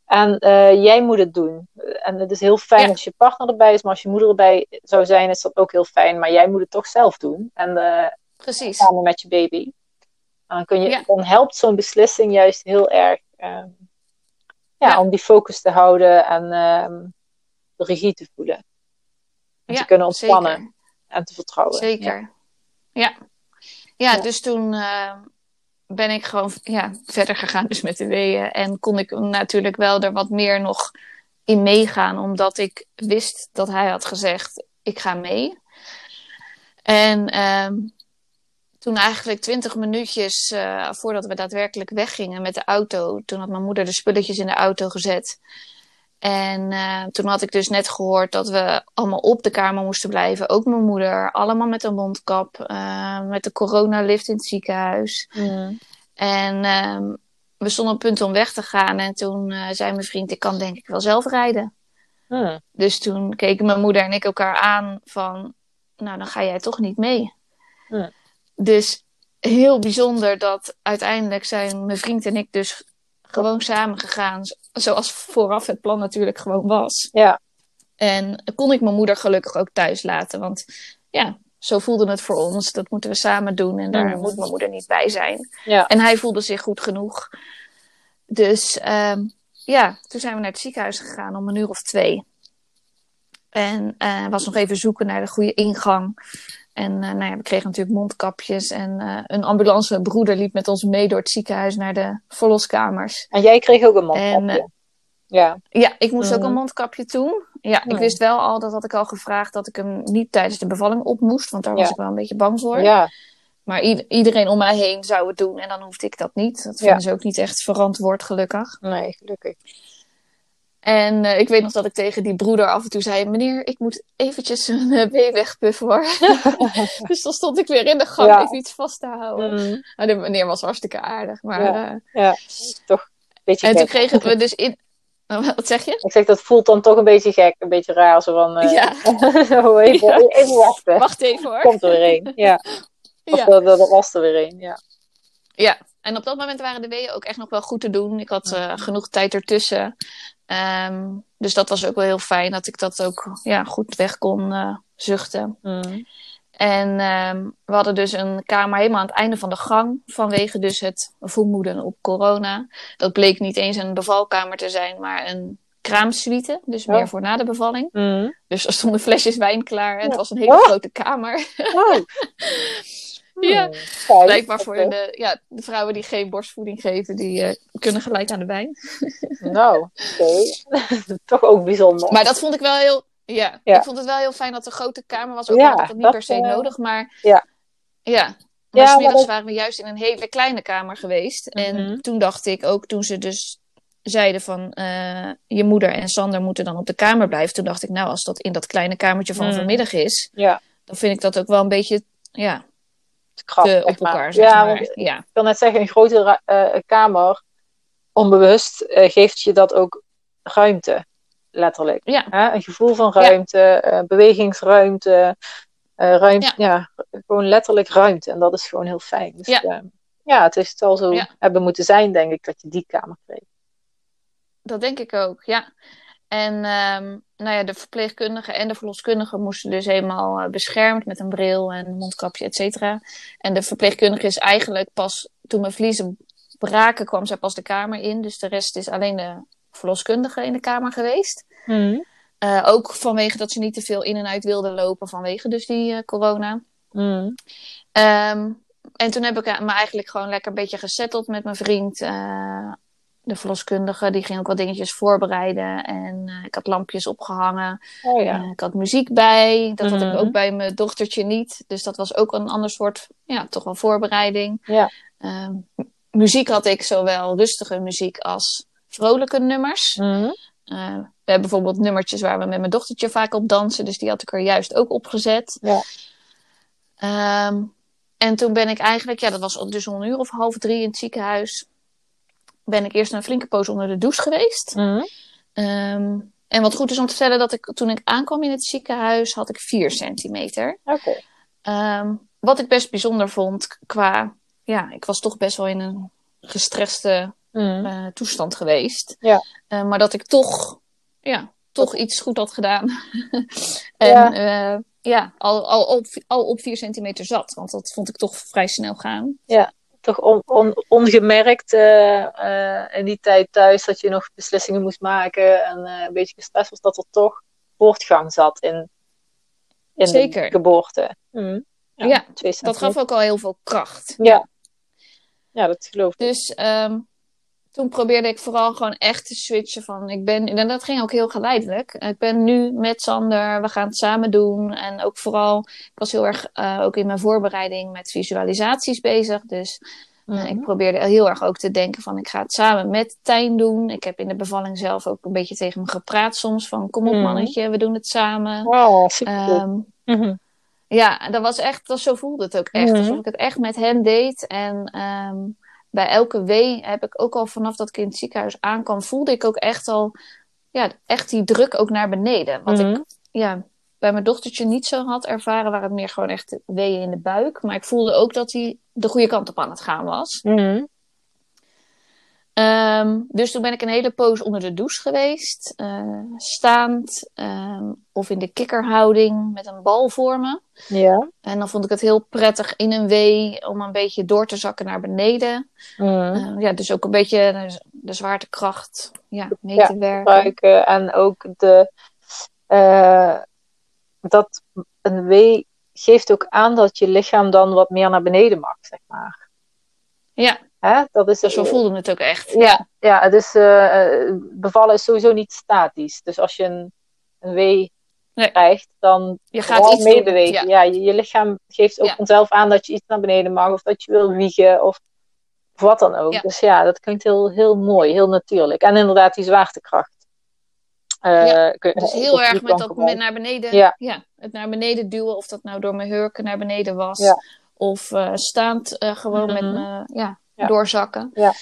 En eh, jij moet het doen. En het is heel fijn Ja. als je partner erbij is. Maar als je moeder erbij zou zijn, is dat ook heel fijn. Maar jij moet het toch zelf doen. En eh, precies. samen met je baby. En dan, kun je, Ja. dan helpt zo'n beslissing juist heel erg. ehm, ja, om die focus te houden en ehm, de regie te voelen. En te kunnen ontspannen zeker. en te vertrouwen. Zeker. Ja. Ja, dus toen eh, ben ik gewoon ja, verder gegaan dus met de weeën. En kon ik natuurlijk wel er wat meer nog in meegaan. Omdat ik wist dat hij had gezegd, ik ga mee. En ehm, toen eigenlijk twintig minuutjes eh, voordat we daadwerkelijk weggingen met de auto. Toen had mijn moeder de spulletjes in de auto gezet. En eh, toen had ik dus net gehoord dat we allemaal op de kamer moesten blijven. Ook mijn moeder, allemaal met een mondkap, eh, met de coronalift in het ziekenhuis. Mm. En ehm, we stonden op het punt om weg te gaan. En toen eh, zei mijn vriend, ik kan denk ik wel zelf rijden. Mm. Dus toen keken mijn moeder en ik elkaar aan van, nou dan ga jij toch niet mee. Dus heel bijzonder dat uiteindelijk zijn mijn vriend en ik dus gewoon samen gegaan. Zoals vooraf het plan natuurlijk gewoon was. Ja. En kon ik mijn moeder gelukkig ook thuis laten. Want ja, zo voelde het voor ons. Dat moeten we samen doen en daar Mhm. moet mijn moeder niet bij zijn. Ja. En hij voelde zich goed genoeg. Dus ehm, ja, toen zijn we naar het ziekenhuis gegaan om een uur of twee. En eh was nog even zoeken naar de goede ingang. En eh, nou ja, we kregen natuurlijk mondkapjes. En eh, een ambulancebroeder liep met ons mee door het ziekenhuis naar de verloskamers. En jij kreeg ook een mondkapje. En, eh, ja. Ja, ik moest ook Mhm. een mondkapje doen. Ja, ik Mhm. wist wel al, dat had ik al gevraagd, dat ik hem niet tijdens de bevalling op moest. Want daar was ik wel een beetje bang voor. ja. Maar iedereen om mij heen zou het doen en dan hoefde ik dat niet. Dat Ja. vinden ze ook niet echt verantwoord, gelukkig. Nee, gelukkig. En eh, ik weet nog dat ik tegen die broeder af en toe zei: Meneer, ik moet eventjes een uh, wee wegpuffen hoor. dus dan stond ik weer in de gang Ja. even iets vast te houden. Mhm. Nou, de meneer was hartstikke aardig. Maar, Ja. eh, Ja, toch een beetje en toen kregen we dus in. Wat zeg je? Ik zeg, dat voelt dan toch een beetje gek, een beetje raar. Zo van, eh, Ja. even, even wachten. Wacht even hoor. Komt er weer een. Ja, of Ja. dat, dat was er weer een. Ja. Ja, en op dat moment waren de weeën ook echt nog wel goed te doen. Ik had eh, genoeg tijd ertussen. Ehm, dus dat was ook wel heel fijn dat ik dat ook ja, goed weg kon eh, zuchten. Mhm. En ehm, we hadden dus een kamer helemaal aan het einde van de gang. Vanwege dus het vermoeden op corona. Dat bleek niet eens een bevalkamer te zijn, maar een kraamsuite. Dus Oh. meer voor na de bevalling. Mhm. Dus er stonden flesjes wijn klaar. En het was een hele Oh. grote kamer. Oh. Ja. Hmm, Blijkbaar voor de, ja, de vrouwen die geen borstvoeding geven, die eh, kunnen gelijk aan de wijn. Nou, oké. toch ook bijzonder. Maar dat vond ik wel heel. Ja, Ja. ik vond het wel heel fijn dat de grote kamer was. Ook Ja, al had ik het niet dat, per se eh, nodig, maar. ja. Ja. Maar Ja, smiddags dat- waren we juist in een hele kleine kamer geweest. En Mhm. toen dacht ik ook, toen ze dus zeiden van eh, je moeder en Sander moeten dan op de kamer blijven. Toen dacht ik, nou, als dat in dat kleine kamertje van Mhm. vanmiddag is, Ja, dan vind ik dat ook wel een beetje ja, krap, zeg op elkaar. Zeg ja, maar. want ja, ik wil net zeggen, een grote eh, kamer, onbewust, eh, geeft je dat ook ruimte. Letterlijk. ja, Hè? Een gevoel van ruimte, eh, bewegingsruimte, eh, ruimte, ja. gewoon letterlijk ruimte. En dat is gewoon heel fijn. Dus, Ja. ja. het is wel zo Ja. hebben moeten zijn, denk ik, dat je die kamer kreeg. dat denk ik ook, ja. En ehm, nou ja, de verpleegkundige en de verloskundige moesten dus helemaal beschermd met een bril en een mondkapje, et cetera. En de verpleegkundige is eigenlijk pas toen mijn vliezen braken, kwam zij pas de kamer in. Dus de rest is alleen de verloskundige in de kamer geweest. Eh, ook vanwege dat ze niet te veel in en uit wilden lopen vanwege dus die eh, corona. Mm. Ehm, en toen heb ik eh, me eigenlijk gewoon lekker een beetje gesetteld met mijn vriend. de verloskundige, die ging ook wat dingetjes voorbereiden. En ik had lampjes opgehangen. Oh ja. Ik had muziek bij. Dat had ik Mhm. ook bij mijn dochtertje niet. Dus dat was ook een ander soort, ja, toch wel voorbereiding. Ja. Ehm, muziek had ik zowel rustige muziek als vrolijke nummers. Mm. Eh, we hebben bijvoorbeeld nummertjes waar we met mijn dochtertje vaak op dansen. Dus die had ik er juist ook op gezet. Ja. Ehm, en toen ben ik eigenlijk, ja, dat was dus om een uur of half drie in het ziekenhuis. Ben ik eerst een flinke poos onder de douche geweest. Mm. Ehm, en wat goed is om te vertellen, dat ik toen ik aankwam in het ziekenhuis, had ik vier centimeter. Oké. Ehm, wat ik best bijzonder vond qua, ja, ik was toch best wel in een gestreste Mm. eh, toestand geweest. Ja. Eh, maar dat ik toch, ja, toch iets goed had gedaan. en Ja. ja, ja al, al, op, al op vier centimeter zat. Want dat vond ik toch vrij snel gaan. Toch on, on- ongemerkt eh, eh, in die tijd thuis dat je nog beslissingen moest maken en eh, een beetje gestrest was, dat er toch voortgang zat in, in Zeker. de geboorte. Mm. Ja, twee Dat gaf ook al heel veel kracht. Ja. Ja, dat geloof ik. Dus ehm, toen probeerde ik vooral gewoon echt te switchen van ik ben, en dat ging ook heel geleidelijk. Ik ben nu met Sander, we gaan het samen doen. En ook vooral, ik was heel erg eh, ook in mijn voorbereiding met visualisaties bezig. Dus eh, Mhm. ik probeerde heel erg ook te denken van ik ga het samen met Tijn doen. Ik heb in de bevalling zelf ook een beetje tegen hem gepraat soms van kom op Mhm. mannetje, we doen het samen. Oh, super goed. Ehm, Mhm. Ja, dat was echt, dat, zo voelde het ook echt. Mhm. Alsof ik het echt met hen deed. En ehm, bij elke wee heb ik ook al vanaf dat ik in het ziekenhuis aankwam, voelde ik ook echt al, ja, echt die druk ook naar beneden. Wat Mhm. ik, ja, bij mijn dochtertje niet zo had ervaren, waren het meer gewoon echt weeën in de buik. Maar ik voelde ook dat hij de goede kant op aan het gaan was. Mhm. Ehm, dus toen ben ik een hele poos onder de douche geweest. eh, staand ehm, of in de kikkerhouding met een bal voor me. Ja. En dan vond ik het heel prettig in een wee om een beetje door te zakken naar beneden. Mhm. Eh, ja, dus ook een beetje de, de zwaartekracht ja, mee Ja, te werken. gebruiken. En ook de, eh, dat een wee geeft ook aan dat je lichaam dan wat meer naar beneden mag, zeg maar. Ja, Hè? Dat is dus zo voelde het ook echt. Ja, ja eh, eh, bevallen is sowieso niet statisch. Dus als je een, een wee Nee. krijgt, dan Je gaat iets doen, meebewegen. ja. Ja. je, je lichaam geeft ook Ja. vanzelf aan dat je iets naar beneden mag, of dat je wil wiegen, of, of wat dan ook. Ja. Dus ja, dat klinkt heel, heel mooi, heel natuurlijk. En inderdaad, die zwaartekracht. Eh, Ja, kun- Dus heel erg met dat met naar beneden, Ja. ja. het naar beneden duwen, of dat nou door mijn hurken naar beneden was, Ja. of eh, staand eh, gewoon met Mhm. me ja, Ja. doorzakken. Ja.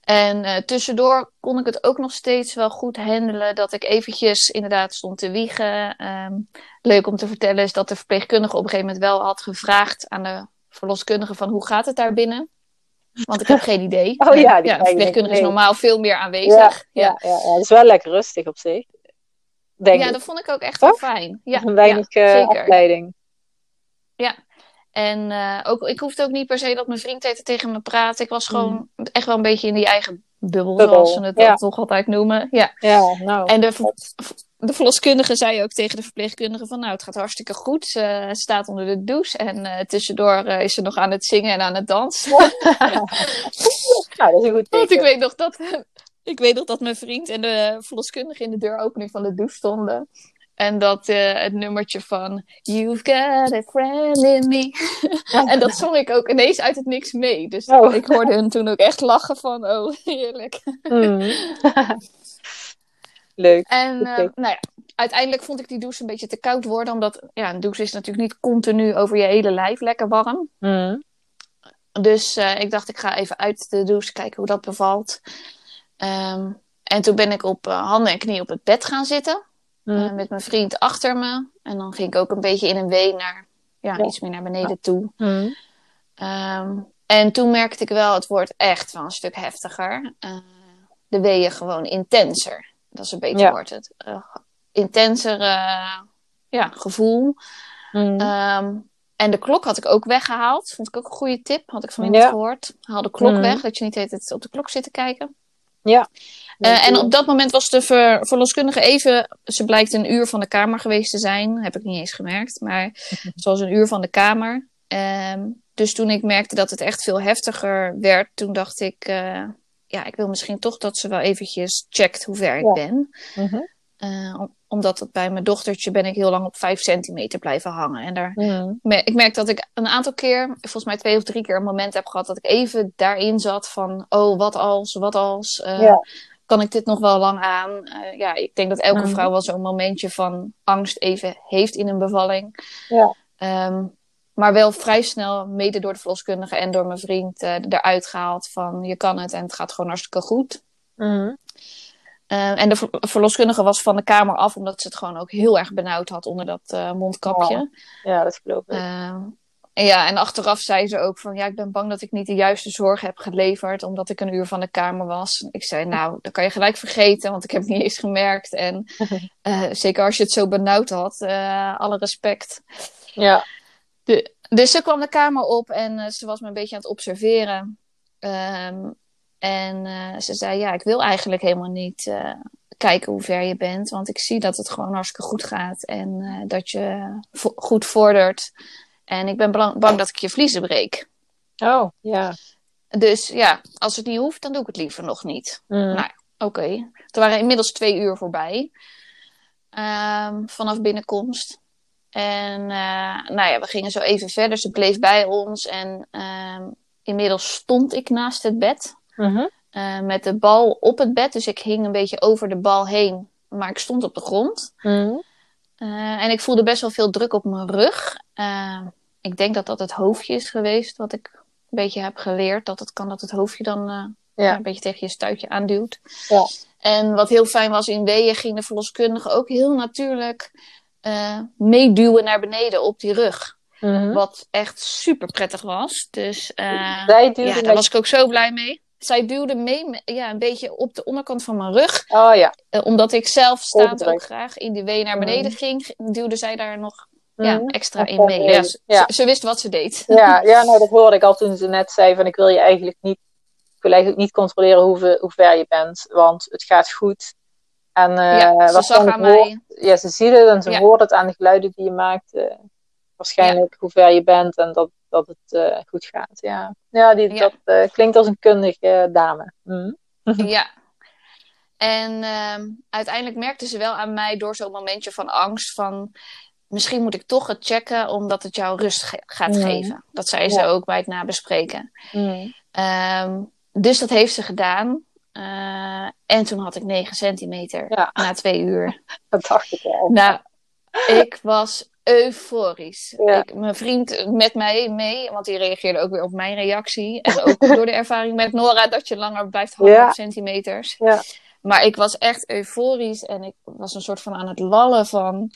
En eh, tussendoor kon ik het ook nog steeds wel goed handelen dat ik eventjes inderdaad stond te wiegen. Ehm, leuk om te vertellen is dat de verpleegkundige op een gegeven moment wel had gevraagd aan de verloskundige van hoe gaat het daar binnen? Want ik heb geen idee. Oh ja, die ja, verpleegkundige is normaal veel meer Ja, aanwezig. ja, ja, ja, dat is wel lekker rustig op zich. Denk Ja, ik. dat vond ik ook echt wel fijn. Ja, een weinig ja, eh, afleiding. En eh, ook, ik hoefde ook niet per se dat mijn vriend tegen me praten. Ik was gewoon echt wel een beetje in die eigen bubbel, Mm. Bubbel, zoals ze het ja. toch altijd noemen. Ja. Ja, nou. En de, de verloskundige zei ook tegen de verpleegkundige van... nou, het gaat hartstikke goed. Ze staat onder de douche en eh, tussendoor eh, is ze nog aan het zingen en aan het dansen. nou, dat is een goed Want ik weet nog dat... Ik weet nog dat mijn vriend en de verloskundige in de deuropening van de douche stonden. En dat eh, het nummertje van You've got a friend in me. en dat zong ik ook ineens uit het niks mee. Dus Oh. ik hoorde hun toen ook echt lachen van, oh, heerlijk. Mm. Leuk. En eh, nou ja, uiteindelijk vond ik die douche een beetje te koud worden. Omdat ja, een douche is natuurlijk niet continu over je hele lijf lekker warm. Mm. Dus eh, ik dacht, ik ga even uit de douche kijken hoe dat bevalt. Ehm, en toen ben ik op handen en knieën op het bed gaan zitten. Mm. eh, met mijn vriend achter me. En dan ging ik ook een beetje in een wee naar, ja, Ja. iets meer naar beneden toe. Mm. Ehm, en toen merkte ik wel, het wordt echt wel een stuk heftiger. Eh, de weeën gewoon intenser. Dat is een beter Ja. woord. Het eh, intenser eh, ja, gevoel. Mm. Ehm, en de klok had ik ook weggehaald. Vond ik ook een goede tip. Had ik van iemand Ja. gehoord. Haal de klok Mhm. weg, dat je niet tijd op de klok zit te kijken. Ja. Eh, en op dat moment was de ver- verloskundige even... Ze blijkt een uur van de kamer geweest te zijn. Heb ik niet eens gemerkt. Maar ze was een uur van de kamer. Ehm, dus toen ik merkte dat het echt veel heftiger werd... Toen dacht ik... eh, ja, ik wil misschien toch dat ze wel eventjes checkt hoe ver Ja. ik ben. Mhm. Om- omdat het bij mijn dochtertje ben ik heel lang op 5 centimeter blijven hangen. En daar Mm. me- ik merk dat ik een aantal keer, volgens mij twee of drie keer, een moment heb gehad dat ik even daarin zat van, oh, wat als, wat als, eh, Ja. kan ik dit nog wel lang aan? Eh, ja, ik denk dat elke Mhm. vrouw wel zo'n momentje van angst even heeft in een bevalling. Ja. Ehm, maar wel vrij snel, mede door de verloskundige en door mijn vriend, eh, eruit gehaald van, je kan het en het gaat gewoon hartstikke goed. Mm. Eh, en de ver- verloskundige was van de kamer af, omdat ze het gewoon ook heel erg benauwd had onder dat eh, mondkapje. Ja, dat geloof ik. Eh, en ja, en achteraf zei ze ook van ja, ik ben bang dat ik niet de juiste zorg heb geleverd, omdat ik een uur van de kamer was. Ik zei, nou, dat kan je gelijk vergeten, want ik heb het niet eens gemerkt. En zeker als je het zo benauwd had, alle respect. Ja. Dus ze kwam de kamer op en ze was me een beetje aan het observeren. Ehm, en eh, ze zei, ja, ik wil eigenlijk helemaal niet eh, kijken hoe ver je bent, want ik zie dat het gewoon hartstikke goed gaat en eh, dat je vo- goed vordert. En ik ben bang dat ik je vliezen breek. Oh, ja. Dus ja, als het niet hoeft, dan doe ik het liever nog niet. Mm. Nou, Oké. Er waren inmiddels twee uur voorbij. ehm, vanaf binnenkomst. En nou ja, we gingen zo even verder. Ze bleef bij ons. En ehm, inmiddels stond ik naast het bed. Mhm. eh, met de bal op het bed. Dus ik hing een beetje over de bal heen. Maar ik stond op de grond. Mm. Eh, en ik voelde best wel veel druk op mijn rug. Eh, ik denk dat dat het hoofdje is geweest. Wat ik een beetje heb geleerd. Dat het kan dat het hoofdje dan Ja. een beetje tegen je stuitje aanduwt. Ja. En wat heel fijn was in weeën ging de verloskundige ook heel natuurlijk eh, meeduwen naar beneden op die rug. Mhm. Wat echt super prettig was. Dus ja, daar was ik ook zo blij mee. Zij duwde mee, ja, een beetje op de onderkant van mijn rug. Oh ja. Uh, omdat ik zelf staand ook graag in die wee naar beneden Mhm. ging, duwde zij daar nog ja, Mhm. extra in mee. in. Ja, ze, Ja. ze- ze wist wat ze deed. Ja, ja, nou dat hoorde ik al toen ze net zei van ik wil je eigenlijk niet, ik wil eigenlijk niet controleren hoe, hoe ver je bent, want het gaat goed. En uh, ja, ze zag waarschijnlijk aan hoort- mij. ja, ze ziet het en ze hoort het aan de geluiden die je maakt. eh, waarschijnlijk hoe ver je bent en dat, dat het eh, goed gaat. Ja, ja, die, Ja. dat eh, klinkt als een kundige dame. Mhm. Ja. En ehm, uiteindelijk merkte ze wel aan mij door zo'n momentje van angst van misschien moet ik toch het checken omdat het jou rust ge- gaat Mhm. geven. Dat zei ze Ja. ook bij het nabespreken. Mhm. Ehm, dus dat heeft ze gedaan. Eh, en toen had ik 9 centimeter Ja. na twee uur. Dat dacht ik al. Nou, ik was euforisch. Ja. Ik, mijn vriend met mij mee, want die reageerde ook weer op mijn reactie. En ook door de ervaring met Nora dat je langer blijft hangen Ja. op centimeters. Ja. Maar ik was echt euforisch en ik was een soort van aan het lallen van...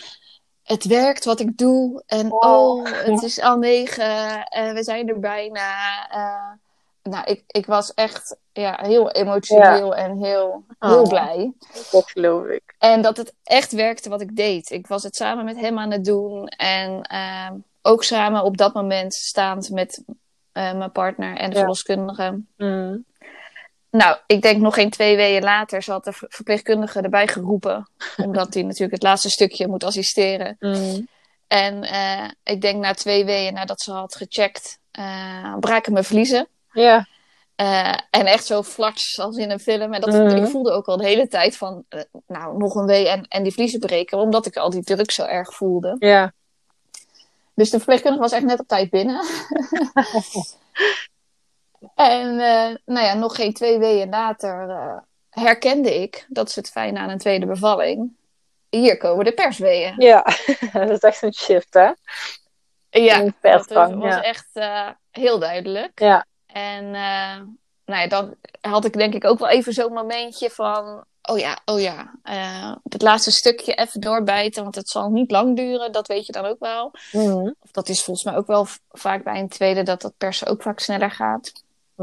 Het werkt wat ik doe en Oh. oh, het is al negen en we zijn er bijna. Eh, nou, ik, ik was echt ja, heel emotioneel en heel, heel Oh. blij. Dat geloof ik. En dat het echt werkte wat ik deed. Ik was het samen met hem aan het doen. En ehm, ook samen op dat moment staand met eh, mijn partner en de Ja. verloskundige. Mhm. Nou, ik denk nog geen twee weken later zat de ver- verpleegkundige erbij geroepen. omdat hij natuurlijk het laatste stukje moet assisteren. Mhm. En eh, ik denk na twee weken nadat ze had gecheckt, eh, braken mijn vliezen. Ja. Eh, en echt zo flats als in een film. En dat, Mhm. ik voelde ook al de hele tijd van, eh, nou, nog een wee en, en die vliezen breken. Omdat ik al die druk zo erg voelde. Ja. Dus de verpleegkundige was echt net op tijd binnen. en eh, nou ja, nog geen twee weken later herkende ik, dat is het fijne aan een tweede bevalling. Hier komen de persweeën. Ja. dat is echt een shift, hè? Ja, dat was ja. echt heel duidelijk. Ja. En eh, nou ja, dan had ik denk ik ook wel even zo'n momentje van... Oh ja, oh ja. eh, het laatste stukje even doorbijten, want het zal niet lang duren. Dat weet je dan ook wel. Mhm. Of dat is volgens mij ook wel vaak bij een tweede dat dat persen ook vaak sneller gaat.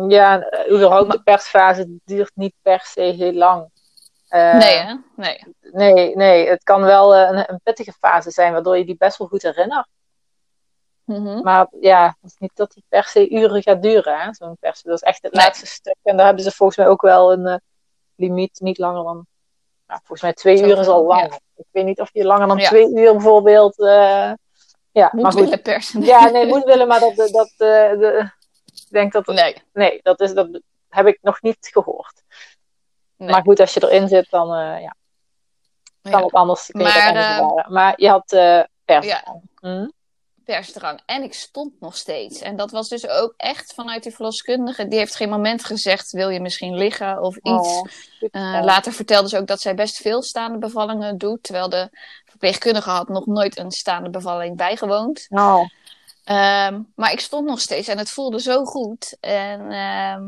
Ja, en, eh, überhaupt de persfase duurt niet per se heel lang. Nee, hè? Nee. nee, nee, het kan wel een, een pittige fase zijn, waardoor je die best wel goed herinnert. Mhm. Maar ja, het is niet dat die per se uren gaat duren, zo'n pers. Dat is echt het Nee. laatste stuk. En daar hebben ze volgens mij ook wel een eh, limiet, niet langer dan... Nou, volgens mij twee uur is al lang. ja. Ik weet niet of je langer dan Ja. twee uur bijvoorbeeld... eh, ja, Moet maar goed. willen persen. Ja, nee, moet willen, maar dat... dat, eh, de, ik denk dat... Nee. Nee, dat, is, dat heb ik nog niet gehoord. nee. Maar goed, als je erin zit, dan ja, kan het anders. kun je dat Maar, anders maar je had pers. Ja. Hm? Persdrang. En ik stond nog steeds. En dat was dus ook echt vanuit die verloskundige. Die heeft geen moment gezegd, wil je misschien liggen of iets. Oh, super. Eh, later vertelde ze ook dat zij best veel staande bevallingen doet. Terwijl de verpleegkundige had nog nooit een staande bevalling bijgewoond. Oh, Ehm, maar ik stond nog steeds en het voelde zo goed. En ehm,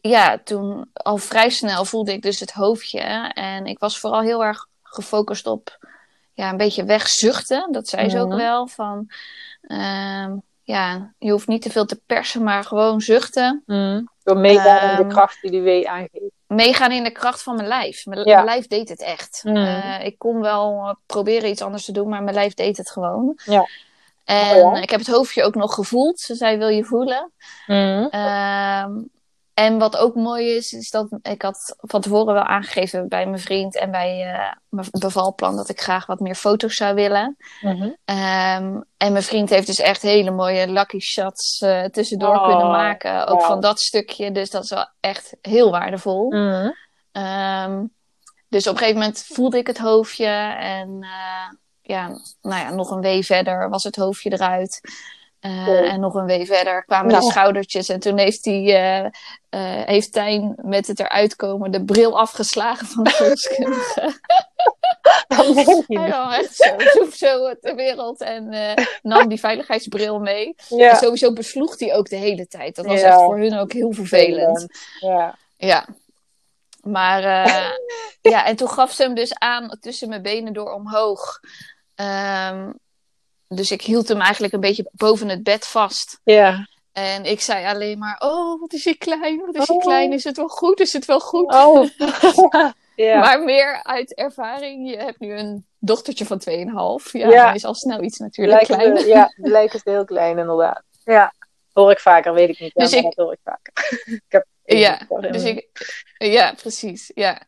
ja, toen al vrij snel voelde ik dus het hoofdje. En ik was vooral heel erg gefocust op ja, een beetje wegzuchten. Dat zei ze ook Mhm. wel. Van ehm, ja, je hoeft niet te veel te persen, maar gewoon zuchten. hm. Door meegaan in de Ehm, kracht die die wee aangeeft. Meegaan in de kracht van mijn lijf. Mijn, Ja. mijn lijf deed het echt. Mhm. Eh, ik kon wel proberen iets anders te doen, maar mijn lijf deed het gewoon. Ja. En Oh ja. ik heb het hoofdje ook nog gevoeld. Ze zei, wil je voelen? Hm. Ehm, en wat ook mooi is, is dat ik had van tevoren wel aangegeven bij mijn vriend en bij eh, mijn bevalplan dat ik graag wat meer foto's zou willen. Mhm. Ehm, en mijn vriend heeft dus echt hele mooie lucky shots eh, tussendoor Oh, kunnen maken. Ook van dat stukje. Dus dat is wel echt heel waardevol. Hm. Ehm, dus op een gegeven moment voelde ik het hoofdje. En eh, ja, nou ja, nog een wee verder was het hoofdje eruit. Cool. En nog een wee verder kwamen Nou. de schoudertjes. En toen heeft, die, eh, eh, heeft Tijn met het eruit komen de bril afgeslagen van de verloskundige. Hij kwam echt zo, zoef zo ter wereld en eh, nam die veiligheidsbril mee. En Ja. sowieso besloeg hij ook de hele tijd. Dat was Ja. echt voor hun ook heel vervelend. Ja. Ja. Maar eh, ja, en toen gaf ze hem dus aan tussen mijn benen door omhoog. Ehm, dus ik hield hem eigenlijk een beetje boven het bed vast. Ja. En ik zei alleen maar, oh, wat is hij klein, wat is hij Oh. klein, is het wel goed, is het wel goed? Oh. ja. Maar meer uit ervaring, je hebt nu een dochtertje van 2,5. Ja, Ja. dan is al snel iets natuurlijk klein. ze, ja, die lijken ze heel klein inderdaad. Ja. Hoor ik vaker, weet ik niet. Dus ik- dat hoor ik vaker. ik heb Ja, dus ik, ja, precies. Ja.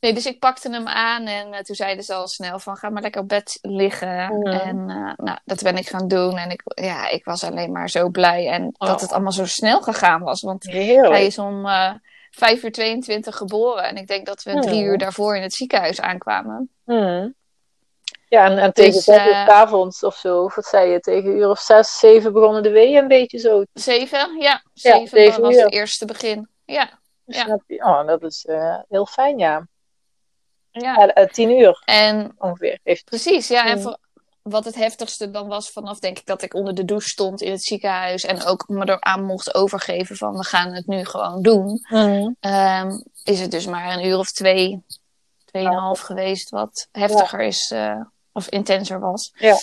Nee, dus ik pakte hem aan en eh, toen zeiden ze al snel van ga maar lekker op bed liggen. Mhm. En eh, nou, dat ben ik gaan doen. En ik, ja, ik was alleen maar zo blij. En dat Oh. het allemaal zo snel gegaan was. Want Heerlijk. hij is om eh 5 uur 22 geboren. En ik denk dat we drie uur daarvoor in het ziekenhuis aankwamen. Hmm. Ja, en, en tegen Dus, zes uur avonds of zo, of wat zei je, tegen uur of zes, zeven begonnen de weeën een beetje zo. Zeven? Ja, Ja, zeven was het eerste begin. Ja, Ja. Snap je? Oh, dat is heel fijn, ja. Ja. Ja, eh, tien uur En ongeveer. Heeft... Precies, ja. En Mm. voor- wat het heftigste dan was vanaf, denk ik, dat ik onder de douche stond in het ziekenhuis. En ook me eraan mocht overgeven van we gaan het nu gewoon doen. Mhm. Ehm, is het dus maar een uur of twee, tweeënhalf geweest, wat heftiger is eh, of intenser was. Ja.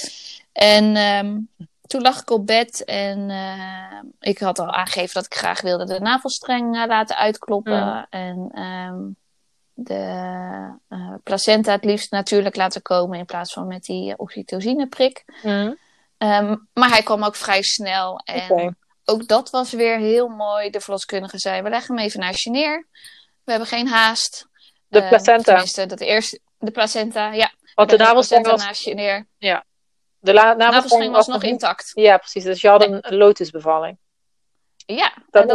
En ehm, toen lag ik op bed en eh, ik had al aangegeven dat ik graag wilde de navelstreng laten uitkloppen. Mm. En ehm, de eh, placenta het liefst natuurlijk laten komen in plaats van met die eh, oxytocineprik. Mhm. Ehm, maar hij kwam ook vrij snel. En ook dat was weer heel mooi. De verloskundige zei, we leggen hem even naast je neer. We hebben geen haast. De Ehm, placenta. tenminste, dat eerste, de placenta, ja. Want de navelstreng was, naast je neer. de la- De navelstreng navelstreng was nog intact. Ja, precies. Dus je had een lotusbevalling. Ja, Dat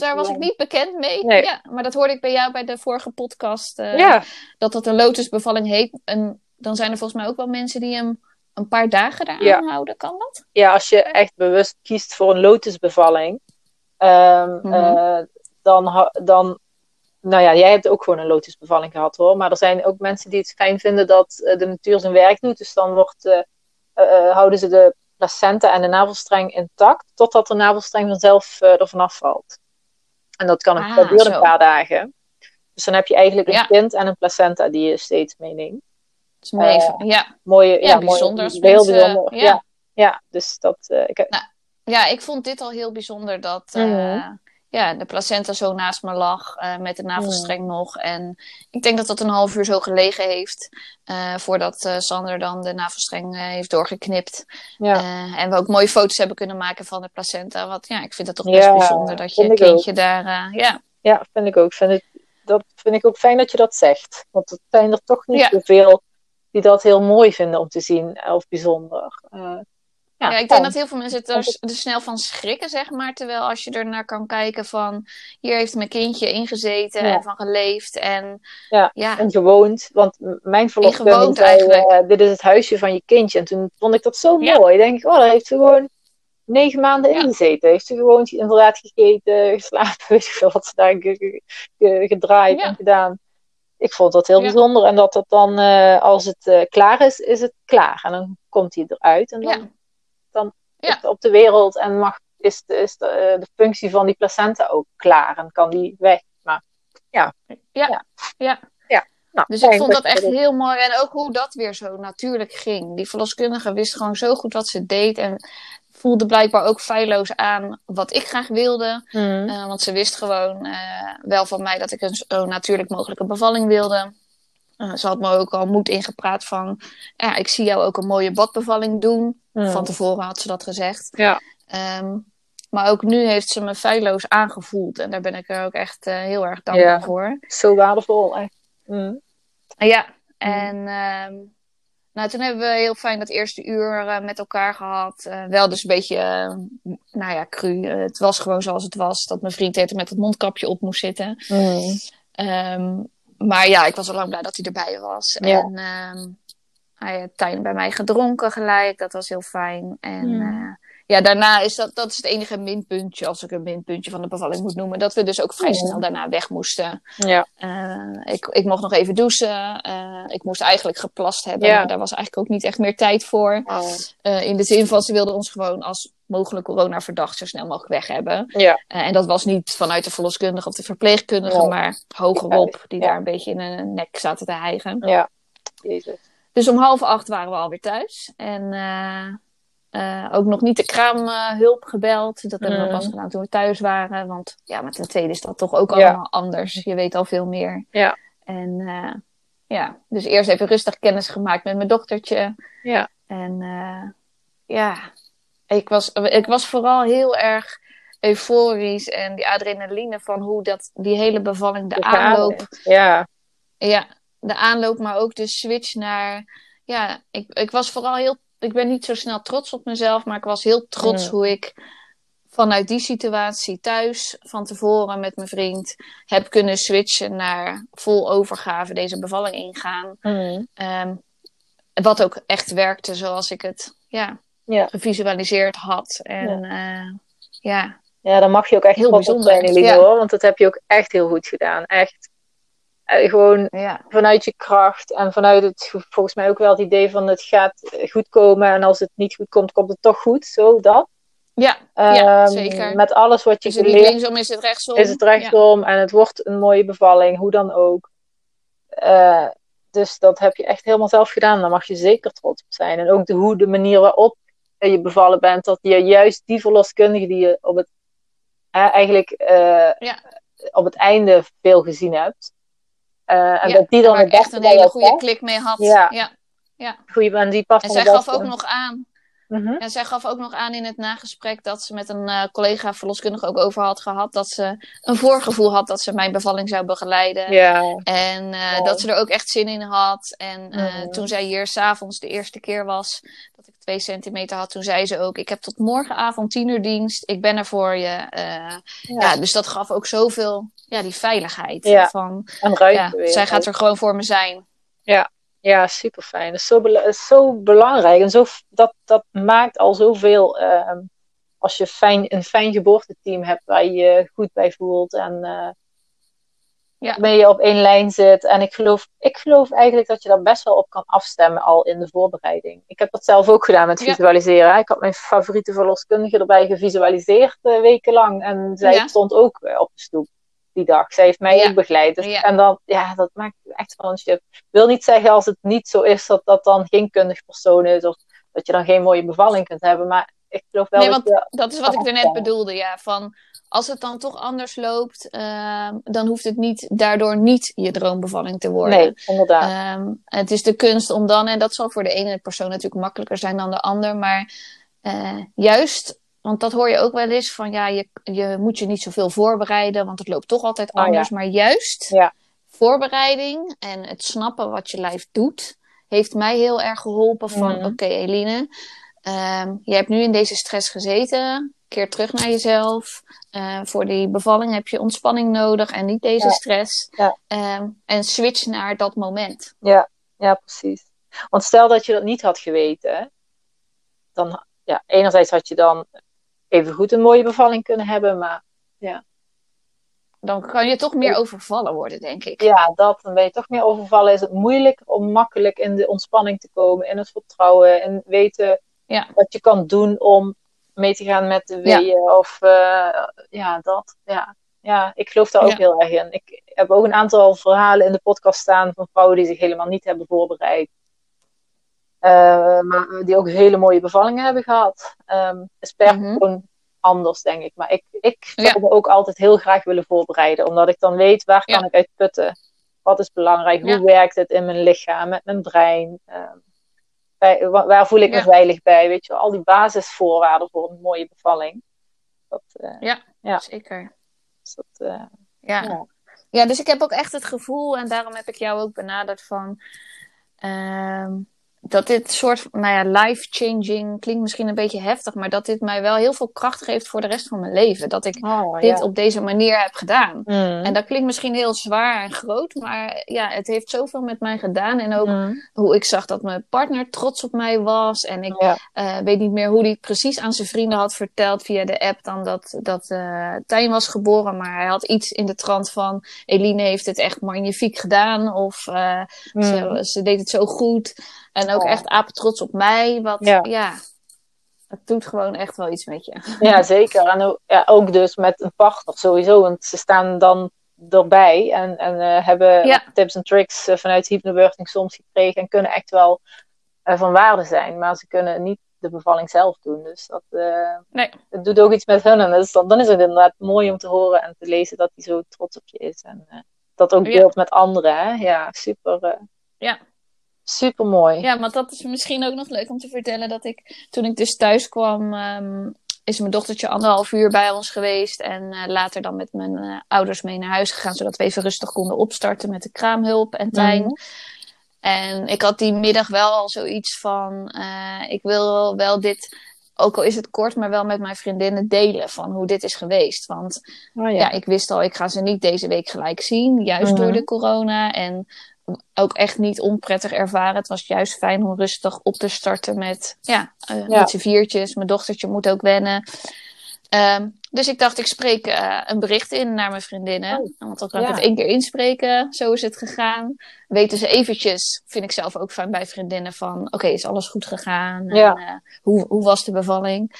daar was ik niet bekend mee. Nee. Ja, maar dat hoorde ik bij jou bij de vorige podcast. eh, ja, Dat dat een lotusbevalling heet. En dan zijn er volgens mij ook wel mensen die hem een paar dagen eraan Ja. houden. Kan dat? ja, als je echt bewust kiest voor een lotusbevalling, ehm, Mhm. eh, dan, dan, nou ja, jij hebt ook gewoon een lotusbevalling gehad hoor. Maar er zijn ook mensen die het fijn vinden dat eh, de natuur zijn werk doet. Dus dan wordt, eh, houden ze de placenta en de navelstreng intact, totdat de navelstreng vanzelf eh er vanaf valt. En dat kan een, Ah, dat duurt zo. een paar dagen. Dus dan heb je eigenlijk een Ja. kind en een placenta die je steeds meeneemt. Dus mee, ja. Mooie, Ja, ja, bijzonder Mooi, als heel bijzonder. ja. Ja. Ja. dus dat. eh, ik, ja, ik vond dit al heel bijzonder dat eh, Mhm. Ja, de placenta zo naast me lag. eh, met de navelstreng Mhm. nog. En ik denk dat dat een half uur zo gelegen heeft. eh, voordat eh, Sander dan de navelstreng heeft doorgeknipt. ja. En we ook mooie foto's hebben kunnen maken van de placenta. Want ja, ik vind het toch best Ja, bijzonder dat je kindje daar... ja, Ja, vind ik ook. Vind het, dat vind ik ook fijn dat je dat zegt. Want het zijn er toch niet zoveel die dat heel mooi vinden om te zien of bijzonder. Ja, Ja, ik denk dat heel veel mensen er, er snel van schrikken, zeg maar. Terwijl als je er naar kan kijken van... Hier heeft mijn kindje ingezeten Ja. en van geleefd. En Ja, ja, En gewoond. Want mijn verloskundige zei, eigenlijk. eh, dit is het huisje van je kindje. En toen vond ik dat zo mooi. denk ik, oh, daar heeft ze gewoon negen maanden Ja. in gezeten. Heeft ze gewoon inderdaad gegeten, geslapen, weet ik veel wat ze daar ge- ge- ge- gedraaid en gedaan. Ik vond dat heel bijzonder. En dat het dan, eh, als het eh, klaar is, is het klaar. En dan komt hij eruit. En dan ja, Ja. op, op de wereld. En mag, is, de, is de, eh, de functie van die placenta ook klaar. En kan die weg. Maar ja. nou, Dus ik vond dat echt heel mooi. En ook hoe dat weer zo natuurlijk ging. Die verloskundige wist gewoon zo goed wat ze deed. En voelde blijkbaar ook feilloos aan wat ik graag wilde. Mhm. Eh, want ze wist gewoon eh, wel van mij dat ik een zo natuurlijk mogelijke bevalling wilde. Eh, ze had me ook al moed ingepraat van... Ja, ik zie jou ook een mooie badbevalling doen. Mhm. Van tevoren had ze dat gezegd. Ja. Ehm, maar ook nu heeft ze me feilloos aangevoeld. En daar ben ik er ook echt eh, heel erg dankbaar voor. Zo waardevol, echt. Mhm. Ja, en ehm, nou, toen hebben we heel fijn dat eerste uur eh, met elkaar gehad. Eh, wel dus een beetje, nou ja, cru. Het was gewoon zoals het was. Dat mijn vriend er met het mondkapje op moest zitten. Ehm, maar ja, ik was al lang blij dat hij erbij was. Ja. En ehm, hij heeft Tijn bij mij gedronken gelijk. Dat was heel fijn. En Hmm. Ja, daarna is dat, dat is het enige minpuntje, als ik een minpuntje van de bevalling moet noemen. Dat we dus ook vrij snel daarna weg moesten. Ja. Eh, ik, ik mocht nog even douchen. Eh, ik moest eigenlijk geplast hebben. Ja. Maar daar was eigenlijk ook niet echt meer tijd voor. Oh. Eh, in de zin van, ze wilden ons gewoon als mogelijk corona verdacht zo snel mogelijk weg hebben. Ja. En dat was niet vanuit de verloskundige of de verpleegkundige, maar hogerop, die Ja. daar een beetje in hun nek zaten te hijgen. Ja. Jezus. Dus om half acht waren we alweer thuis. En eh, ook nog niet de kraamhulp gebeld. Dat hebben we Mm. pas gedaan toen we thuis waren. Want ja, met een tweede is dat toch ook Ja. allemaal anders. Je weet al veel meer. Ja. En eh, ja, dus eerst even rustig kennis gemaakt met mijn dochtertje. Ja. En eh, ja, ik was, ik was vooral heel erg euforisch. En die adrenaline van hoe dat, die hele bevalling, de Gegaan aanloop. Ja, Ja, de aanloop, maar ook de switch naar. Ja, ik, ik was vooral heel. Ik ben niet zo snel trots op mezelf, maar ik was heel trots Mm. hoe ik vanuit die situatie thuis van tevoren met mijn vriend heb kunnen switchen naar vol overgave deze bevalling ingaan. Mm. Ehm, wat ook echt werkte zoals ik het ja, ja. gevisualiseerd had. En ja, ja ja, daar mag je ook echt Heel bijzonder, zijn, Eline, ja. hoor. Want dat heb je ook echt heel goed gedaan. Echt. Eh, gewoon ja, vanuit je kracht en vanuit het, volgens mij ook wel het idee van het gaat goed komen. En als het niet goed komt, komt het toch goed. Zo, dat. ja, ja Ehm, zeker. Met alles wat je Is het geleerd linksom, is het rechtsom? is het rechtsom en het wordt een mooie bevalling, hoe dan ook. Eh, dus dat heb je echt helemaal zelf gedaan. Daar mag je zeker trots op zijn. En ook de, hoe de manier waarop je bevallen bent, dat je juist die verloskundige die je op het, eh, eigenlijk Ja. op het einde veel gezien hebt. Eh, en Ja, dat die dan het beste een hele goede klik mee had. Ja. ja. Goeie, en die past En zij gaf ook nog aan. Mhm. En zij gaf ook nog aan in het nagesprek dat ze met een eh, collega verloskundige ook over had gehad. Dat ze een voorgevoel had dat ze mijn bevalling zou begeleiden. Ja, En eh, Wow. dat ze er ook echt zin in had. En eh, Mhm. toen zij hier s'avonds de eerste keer was, dat ik twee centimeter had, toen zei ze ook: Ik heb tot morgenavond tien uur dienst. Ik ben er voor je. Eh, ja. dus dat gaf ook zoveel, ja, die veiligheid. Ja. Van, ja, weer. zij gaat er gewoon voor me zijn. Ja, super fijn. Dat is zo, bela- is zo belangrijk. En zo, dat, dat maakt al zoveel. ehm als je fijn, een fijn geboorteteam hebt waar je je goed bij voelt. En eh Ja. waarmee je op één lijn zit. En ik geloof, ik geloof eigenlijk dat je daar best wel op kan afstemmen al in de voorbereiding. Ik heb dat zelf ook gedaan met Ja. visualiseren. Ik had mijn favoriete verloskundige erbij gevisualiseerd eh, wekenlang. En zij Ja. stond ook eh, op de stoep die dag. Zij heeft mij Ja. ook begeleid. Dus- Ja. En dan, ja, dat maakt echt wel een shift wil niet zeggen als het niet zo is dat dat dan geen kundig persoon is of dat je dan geen mooie bevalling kunt hebben. Maar ik geloof wel Nee, dat want je... dat is wat ik er net bedoelde, ja. Van als het dan toch anders loopt, ehm, dan hoeft het niet, daardoor niet je droombevalling te worden. Nee, inderdaad. Ehm, het is de kunst om dan, en dat zal voor de ene persoon natuurlijk makkelijker zijn dan de ander, maar eh, juist, want dat hoor je ook wel eens van ja, je, je moet je niet zoveel voorbereiden, want het loopt toch altijd Oh, anders. Maar juist Ja. voorbereiding en het snappen wat je lijf doet, heeft mij heel erg geholpen van Mhm. oké Eline, ehm, je hebt nu in deze stress gezeten, keer terug naar jezelf. Eh, voor die bevalling heb je ontspanning nodig en niet deze Ja. stress. Ja. Ehm, en switch naar dat moment. Ja, precies. Want stel dat je dat niet had geweten, dan, ja, enerzijds had je dan even goed een mooie bevalling kunnen hebben, maar Dan kan je toch meer overvallen worden, denk ik. ja, dat, dan ben je toch meer overvallen. Is het moeilijker om makkelijk in de ontspanning te komen, in het vertrouwen en weten Ja. wat je kan doen om mee te gaan met de Ja. weeën. Of eh, ja, dat. Ja. ja, ik geloof daar ook Ja. heel erg in. Ik heb ook een aantal verhalen in de podcast staan van vrouwen die zich helemaal niet hebben voorbereid. Eh, maar die ook hele mooie bevallingen hebben gehad. Het is per persoon anders, denk ik. Maar ik, ik Ja. zou me ook altijd heel graag willen voorbereiden. Omdat ik dan weet, waar kan Ja. ik uit putten? Wat is belangrijk? Hoe werkt het in mijn lichaam, met mijn brein? Ehm, bij- waar voel ik me veilig bij? Weet je, al die basisvoorwaarden voor een mooie bevalling. Dat, eh, Ja. Zeker. is dat, eh, Ja. Ja. ja. dus ik heb ook echt het gevoel, en daarom heb ik jou ook benaderd van. ehm, dat dit soort, nou ja, life-changing klinkt misschien een beetje heftig, maar dat dit mij wel heel veel kracht geeft voor de rest van mijn leven. Dat ik oh, dit ja. op deze manier heb gedaan. Mm. En dat klinkt misschien heel zwaar en groot, maar ja, het heeft zoveel met mij gedaan. En ook Mm. hoe ik zag dat mijn partner trots op mij was. En ik Ja. eh, weet niet meer hoe hij precies aan zijn vrienden had verteld via de app dan dat, dat eh Tijn was geboren. Maar hij had iets in de trant van Eline heeft het echt magnifiek gedaan. Of eh, Mm. ze, ze deed het zo goed. En ook echt apen trots op mij. Wat Ja. ja. het doet gewoon echt wel iets met je. Ja, zeker. En ook, ja, ook dus met een partner sowieso. Want ze staan dan erbij en, en eh, hebben Ja. tips en tricks eh, vanuit hypnobirthing soms gekregen. En kunnen echt wel eh, van waarde zijn. Maar ze kunnen niet de bevalling zelf doen. Dus dat nee. het doet ook iets met hun. En dan, dan is het inderdaad mooi om te horen en te lezen dat hij zo trots op je is. En dat ook deelt met anderen. Hè? Ja, super. Ja. Super mooi. Ja, maar dat is misschien ook nog leuk om te vertellen dat ik toen ik dus thuis kwam. Um, is mijn dochtertje anderhalf uur bij ons geweest. En uh, later dan met mijn uh, ouders mee naar huis gegaan. Zodat we even rustig konden opstarten met de kraamhulp en Tijn. Mm. En ik had die middag wel al zoiets van: uh, ik wil wel dit, ook al is het kort, maar wel met mijn vriendinnen delen van hoe dit is geweest. Want oh, ja. ja. ik wist al, ik ga ze niet deze week gelijk zien, juist door de corona. En ook echt niet onprettig ervaren. Het was juist fijn om rustig op te starten met, ja, uh, ja. met z'n viertjes. Mijn dochtertje moet ook wennen. Um, dus ik dacht, ik spreek uh, een bericht in naar mijn vriendinnen. Oh. Want dan kan ik het één keer inspreken. Zo is het gegaan. Weten ze eventjes, vind ik zelf ook fijn bij vriendinnen, van oké, okay, is alles goed gegaan? Ja. En, uh, hoe, hoe was de bevalling?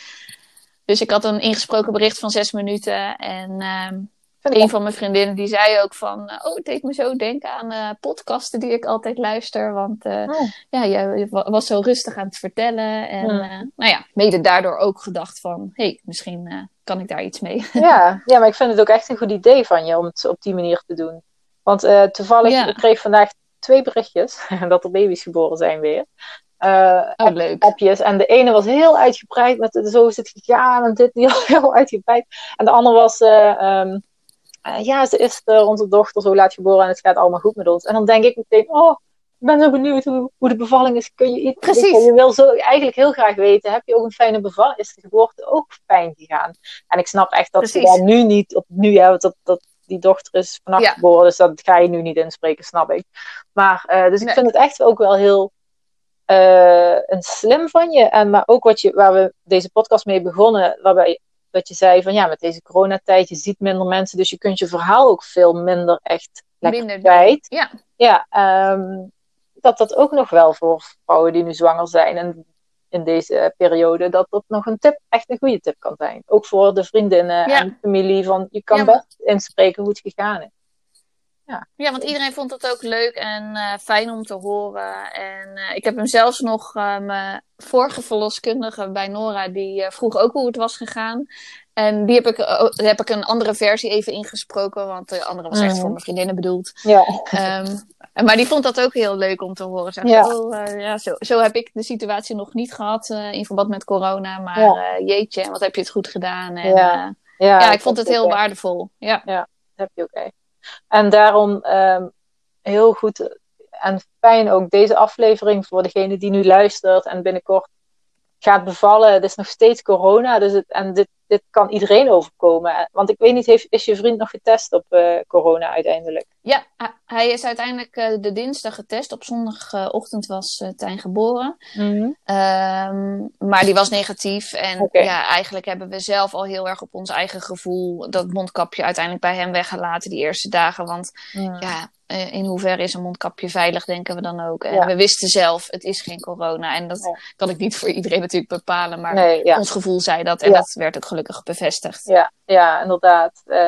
Dus ik had een ingesproken bericht van zes minuten. En um, een van mijn vriendinnen die zei ook van... oh, het deed me zo denken aan uh, podcasten die ik altijd luister. Want uh, oh. ja, je was zo rustig aan het vertellen. En uh, nou ja, mede daardoor ook gedacht van... hé, hey, misschien kan ik daar iets mee. ja, ja, maar ik vind het ook echt een goed idee van je om het op die manier te doen. Want toevallig, ja. ik kreeg vandaag twee berichtjes... dat er baby's geboren zijn weer. Uh, oh, leuk. appjes. En de ene was heel uitgebreid met zo is het gegaan en dit heel, heel uitgebreid. En de andere was... Um, uh, ja, ze is uh, onze dochter zo laat geboren en het gaat allemaal goed met ons. En dan denk ik meteen, oh, ik ben zo benieuwd hoe, hoe de bevalling is. Kun je iets Precies. Je wil zo eigenlijk heel graag weten, heb je ook een fijne bevalling? Is de geboorte ook fijn gegaan? En ik snap echt dat Precies. ze daar nu niet, op nu, ja, dat, dat die dochter is vannacht ja. geboren, dus dat ga je nu niet inspreken, snap ik. Maar, uh, dus nee. ik vind het echt ook wel heel een slim van je. En maar ook wat je, waar we deze podcast mee begonnen, waarbij dat je zei van ja, met deze coronatijd, je ziet minder mensen, dus je kunt je verhaal ook veel minder echt lekker minder kwijt. Ja, ja um, dat dat ook nog wel voor vrouwen die nu zwanger zijn en in deze periode, dat dat nog een tip, echt een goede tip kan zijn. Ook voor de vriendinnen ja. en familie, van je kan Ja, best inspreken hoe het gegaan is. Ja, want iedereen vond het ook leuk en uh, fijn om te horen. En uh, ik heb hem zelfs nog, uh, mijn vorige verloskundige bij Nora, die vroeg ook hoe het was gegaan. En die heb ik, heb ik een andere versie even ingesproken, want de andere was echt Mhm. voor mijn vriendinnen bedoeld. Ja. Um, maar die vond dat ook heel leuk om te horen. Zeg, Ja. oh, ja, zo, zo heb ik de situatie nog niet gehad in verband met corona. Maar Ja. jeetje, wat heb je het goed gedaan. En, Ja. ja. ja, ja, ik vond het heel waardevol. Ja. Dat heb je ook echt. En daarom um, heel goed en fijn ook deze aflevering voor degene die nu luistert en binnenkort gaat bevallen. Het is nog steeds corona, dus het, en dit, dit kan iedereen overkomen. Want ik weet niet, heeft, is je vriend nog getest op uh, corona uiteindelijk? Ja, hij- is uiteindelijk eh, de dinsdag getest. Op zondagochtend was eh, Tijn geboren. Ehm, maar die was negatief. En ja, eigenlijk hebben we zelf al heel erg op ons eigen gevoel dat mondkapje uiteindelijk bij hem weggelaten die eerste dagen. Want Mm. ja, eh, in hoeverre is een mondkapje veilig, denken we dan ook. En Ja. we wisten zelf, het is geen corona. En dat kan ik niet voor iedereen natuurlijk bepalen. Maar Nee, ja. ons gevoel zei dat. En Ja. dat werd ook gelukkig bevestigd. Ja, ja inderdaad. Eh,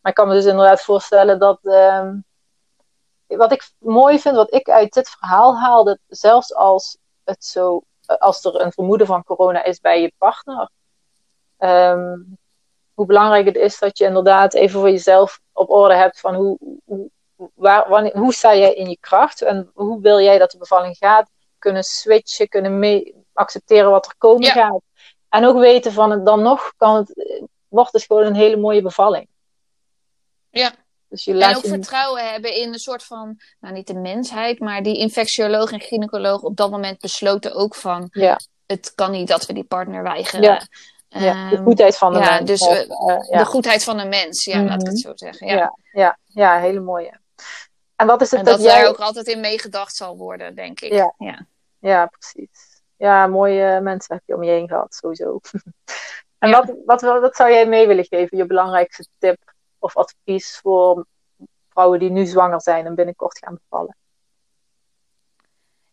maar ik kan me dus inderdaad voorstellen dat. ehm, wat ik mooi vind, wat ik uit dit verhaal haalde, zelfs als, het zo, als er een vermoeden van corona is bij je partner, ehm, hoe belangrijk het is dat je inderdaad even voor jezelf op orde hebt van hoe, hoe, waar, wanneer, hoe sta jij in je kracht en hoe wil jij dat de bevalling gaat, kunnen switchen, kunnen mee accepteren wat er komen Ja. gaat. En ook weten van het dan nog kan het, wordt het gewoon een hele mooie bevalling. Ja. Dus je En laat ook je niet- vertrouwen hebben in een soort van, nou niet de mensheid, maar die infectioloog en gynaecoloog op dat moment besloten ook van, Ja. het kan niet dat we die partner weigeren. Ja. ja, de Ehm, goedheid van de ja, mens. dus, eh, eh, ja. De goedheid van een mens, ja, laat ik het zo zeggen. Ja. Ja. ja, ja, hele mooie. En wat is het En dat, dat jij... daar ook altijd in meegedacht zal worden, denk ik. Ja. ja. Ja, precies. Ja, mooie mensen heb je om je heen gehad, sowieso. en Ja. wat, wat, wat, wat zou jij mee willen geven? Je belangrijkste tip of advies voor vrouwen die nu zwanger zijn en binnenkort gaan bevallen?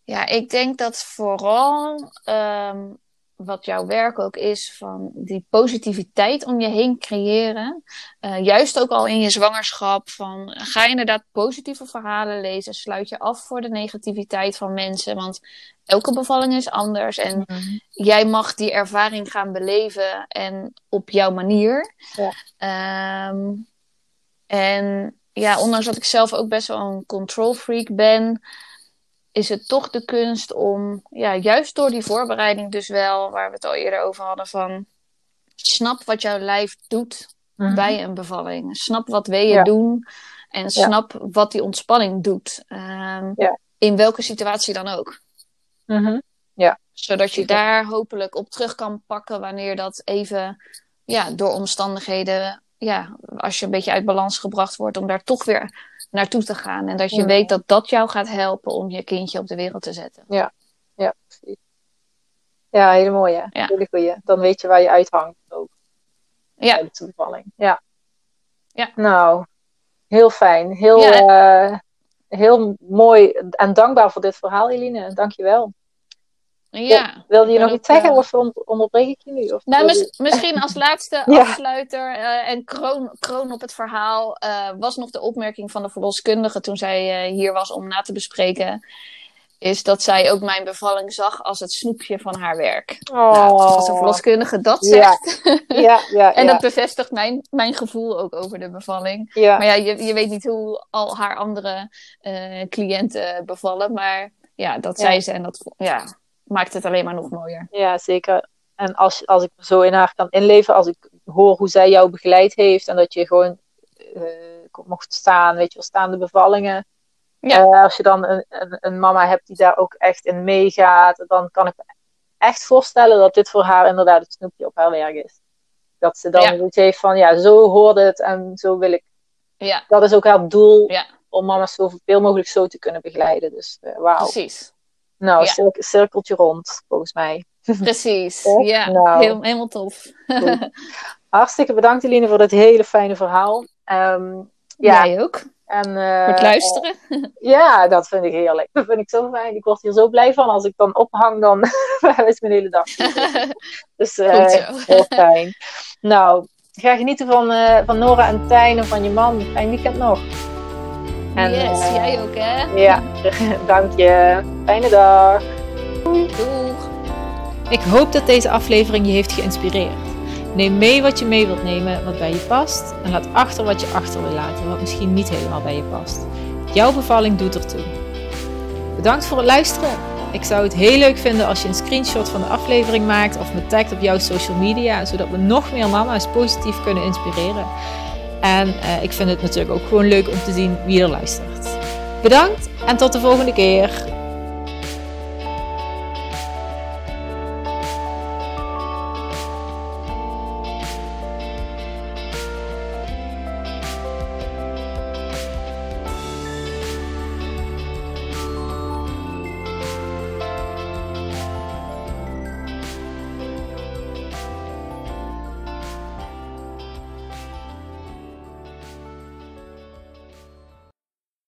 Ja, ik denk dat vooral ehm, wat jouw werk ook is, van die positiviteit om je heen creëren. Uh, juist ook al in je zwangerschap. Van, ga je inderdaad positieve verhalen lezen. Sluit je af voor de negativiteit van mensen. Want elke bevalling is anders. En mhm. jij mag die ervaring gaan beleven en op jouw manier. Ja. Um, en ja, ondanks dat ik zelf ook best wel een control freak ben is het toch de kunst om, ja, juist door die voorbereiding dus wel, waar we het al eerder over hadden, van snap wat jouw lijf doet mhm. bij een bevalling. Snap wat wil je doen en snap wat die ontspanning doet. Um, ja. In welke situatie dan ook. Mm ja. Zodat je daar hopelijk op terug kan pakken wanneer dat even ja, door omstandigheden, ja, als je een beetje uit balans gebracht wordt, om daar toch weer naartoe te gaan. En dat je weet dat dat jou gaat helpen om je kindje op de wereld te zetten. Ja, ja precies. Ja, hele mooie. Ja. Hele goeie. Dan weet je waar je uithangt ook. Ja. Bij de bevalling. Ja. Ja. Nou, heel fijn. Heel, ja. uh, heel mooi en dankbaar voor dit verhaal, Eline. Dankjewel. Ja. Wilde je nog iets zeggen eh, of onderbreek ik je nu? Of nou, misschien als laatste afsluiter uh, en kroon, kroon op het verhaal uh, was nog de opmerking van de verloskundige toen zij hier was om na te bespreken. Is dat zij ook mijn bevalling zag als het snoepje van haar werk. Oh. Nou, als de verloskundige dat zegt. Ja. ja, ja en dat bevestigt mijn, mijn gevoel ook over de bevalling. Maar ja, je, je weet niet hoe al haar andere cliënten bevallen. Maar ja, dat zei ze en dat, ja, maakt het alleen maar nog mooier. Ja, zeker. En als, als ik zo in haar kan inleven, als ik hoor hoe zij jou begeleid heeft en dat je gewoon uh, mocht staan, weet je wel, staande bevallingen. Ja. Uh, als je dan een, een, een, mama hebt die daar ook echt in meegaat, dan kan ik me echt voorstellen dat dit voor haar inderdaad het snoepje op haar werk is. Dat ze dan ja. iets heeft van, ja, zo hoort het en zo wil ik. Ja. Dat is ook haar doel, ja. om mama's zoveel mogelijk zo te kunnen begeleiden. Dus uh, wauw. Precies. Nou, ja. cirkeltje rond, volgens mij. Precies, ja. Nou, Heel, helemaal tof. Hartstikke bedankt, Eline, voor dit hele fijne verhaal. Um, ja. Jij ook. En, uh, voor het luisteren. ja, dat vind ik heerlijk. Dat vind ik zo fijn. Ik word hier zo blij van. Als ik dan ophang, dan is mijn hele dag. dus uh, heel fijn. Nou, ga genieten van, van Nora en Tijn en van je man. Fijn weekend nog. En, yes, uh, jij ook hè? Ja, dank je. Fijne dag. Doeg. Ik hoop dat deze aflevering je heeft geïnspireerd. Neem mee wat je mee wilt nemen, wat bij je past. En laat achter wat je achter wil laten, wat misschien niet helemaal bij je past. Jouw bevalling doet ertoe. Bedankt voor het luisteren. Ik zou het heel leuk vinden als je een screenshot van de aflevering maakt of me tagt op jouw social media, zodat we nog meer mama's positief kunnen inspireren. En uh, ik vind het natuurlijk ook gewoon leuk om te zien wie er luistert. Bedankt en tot de volgende keer.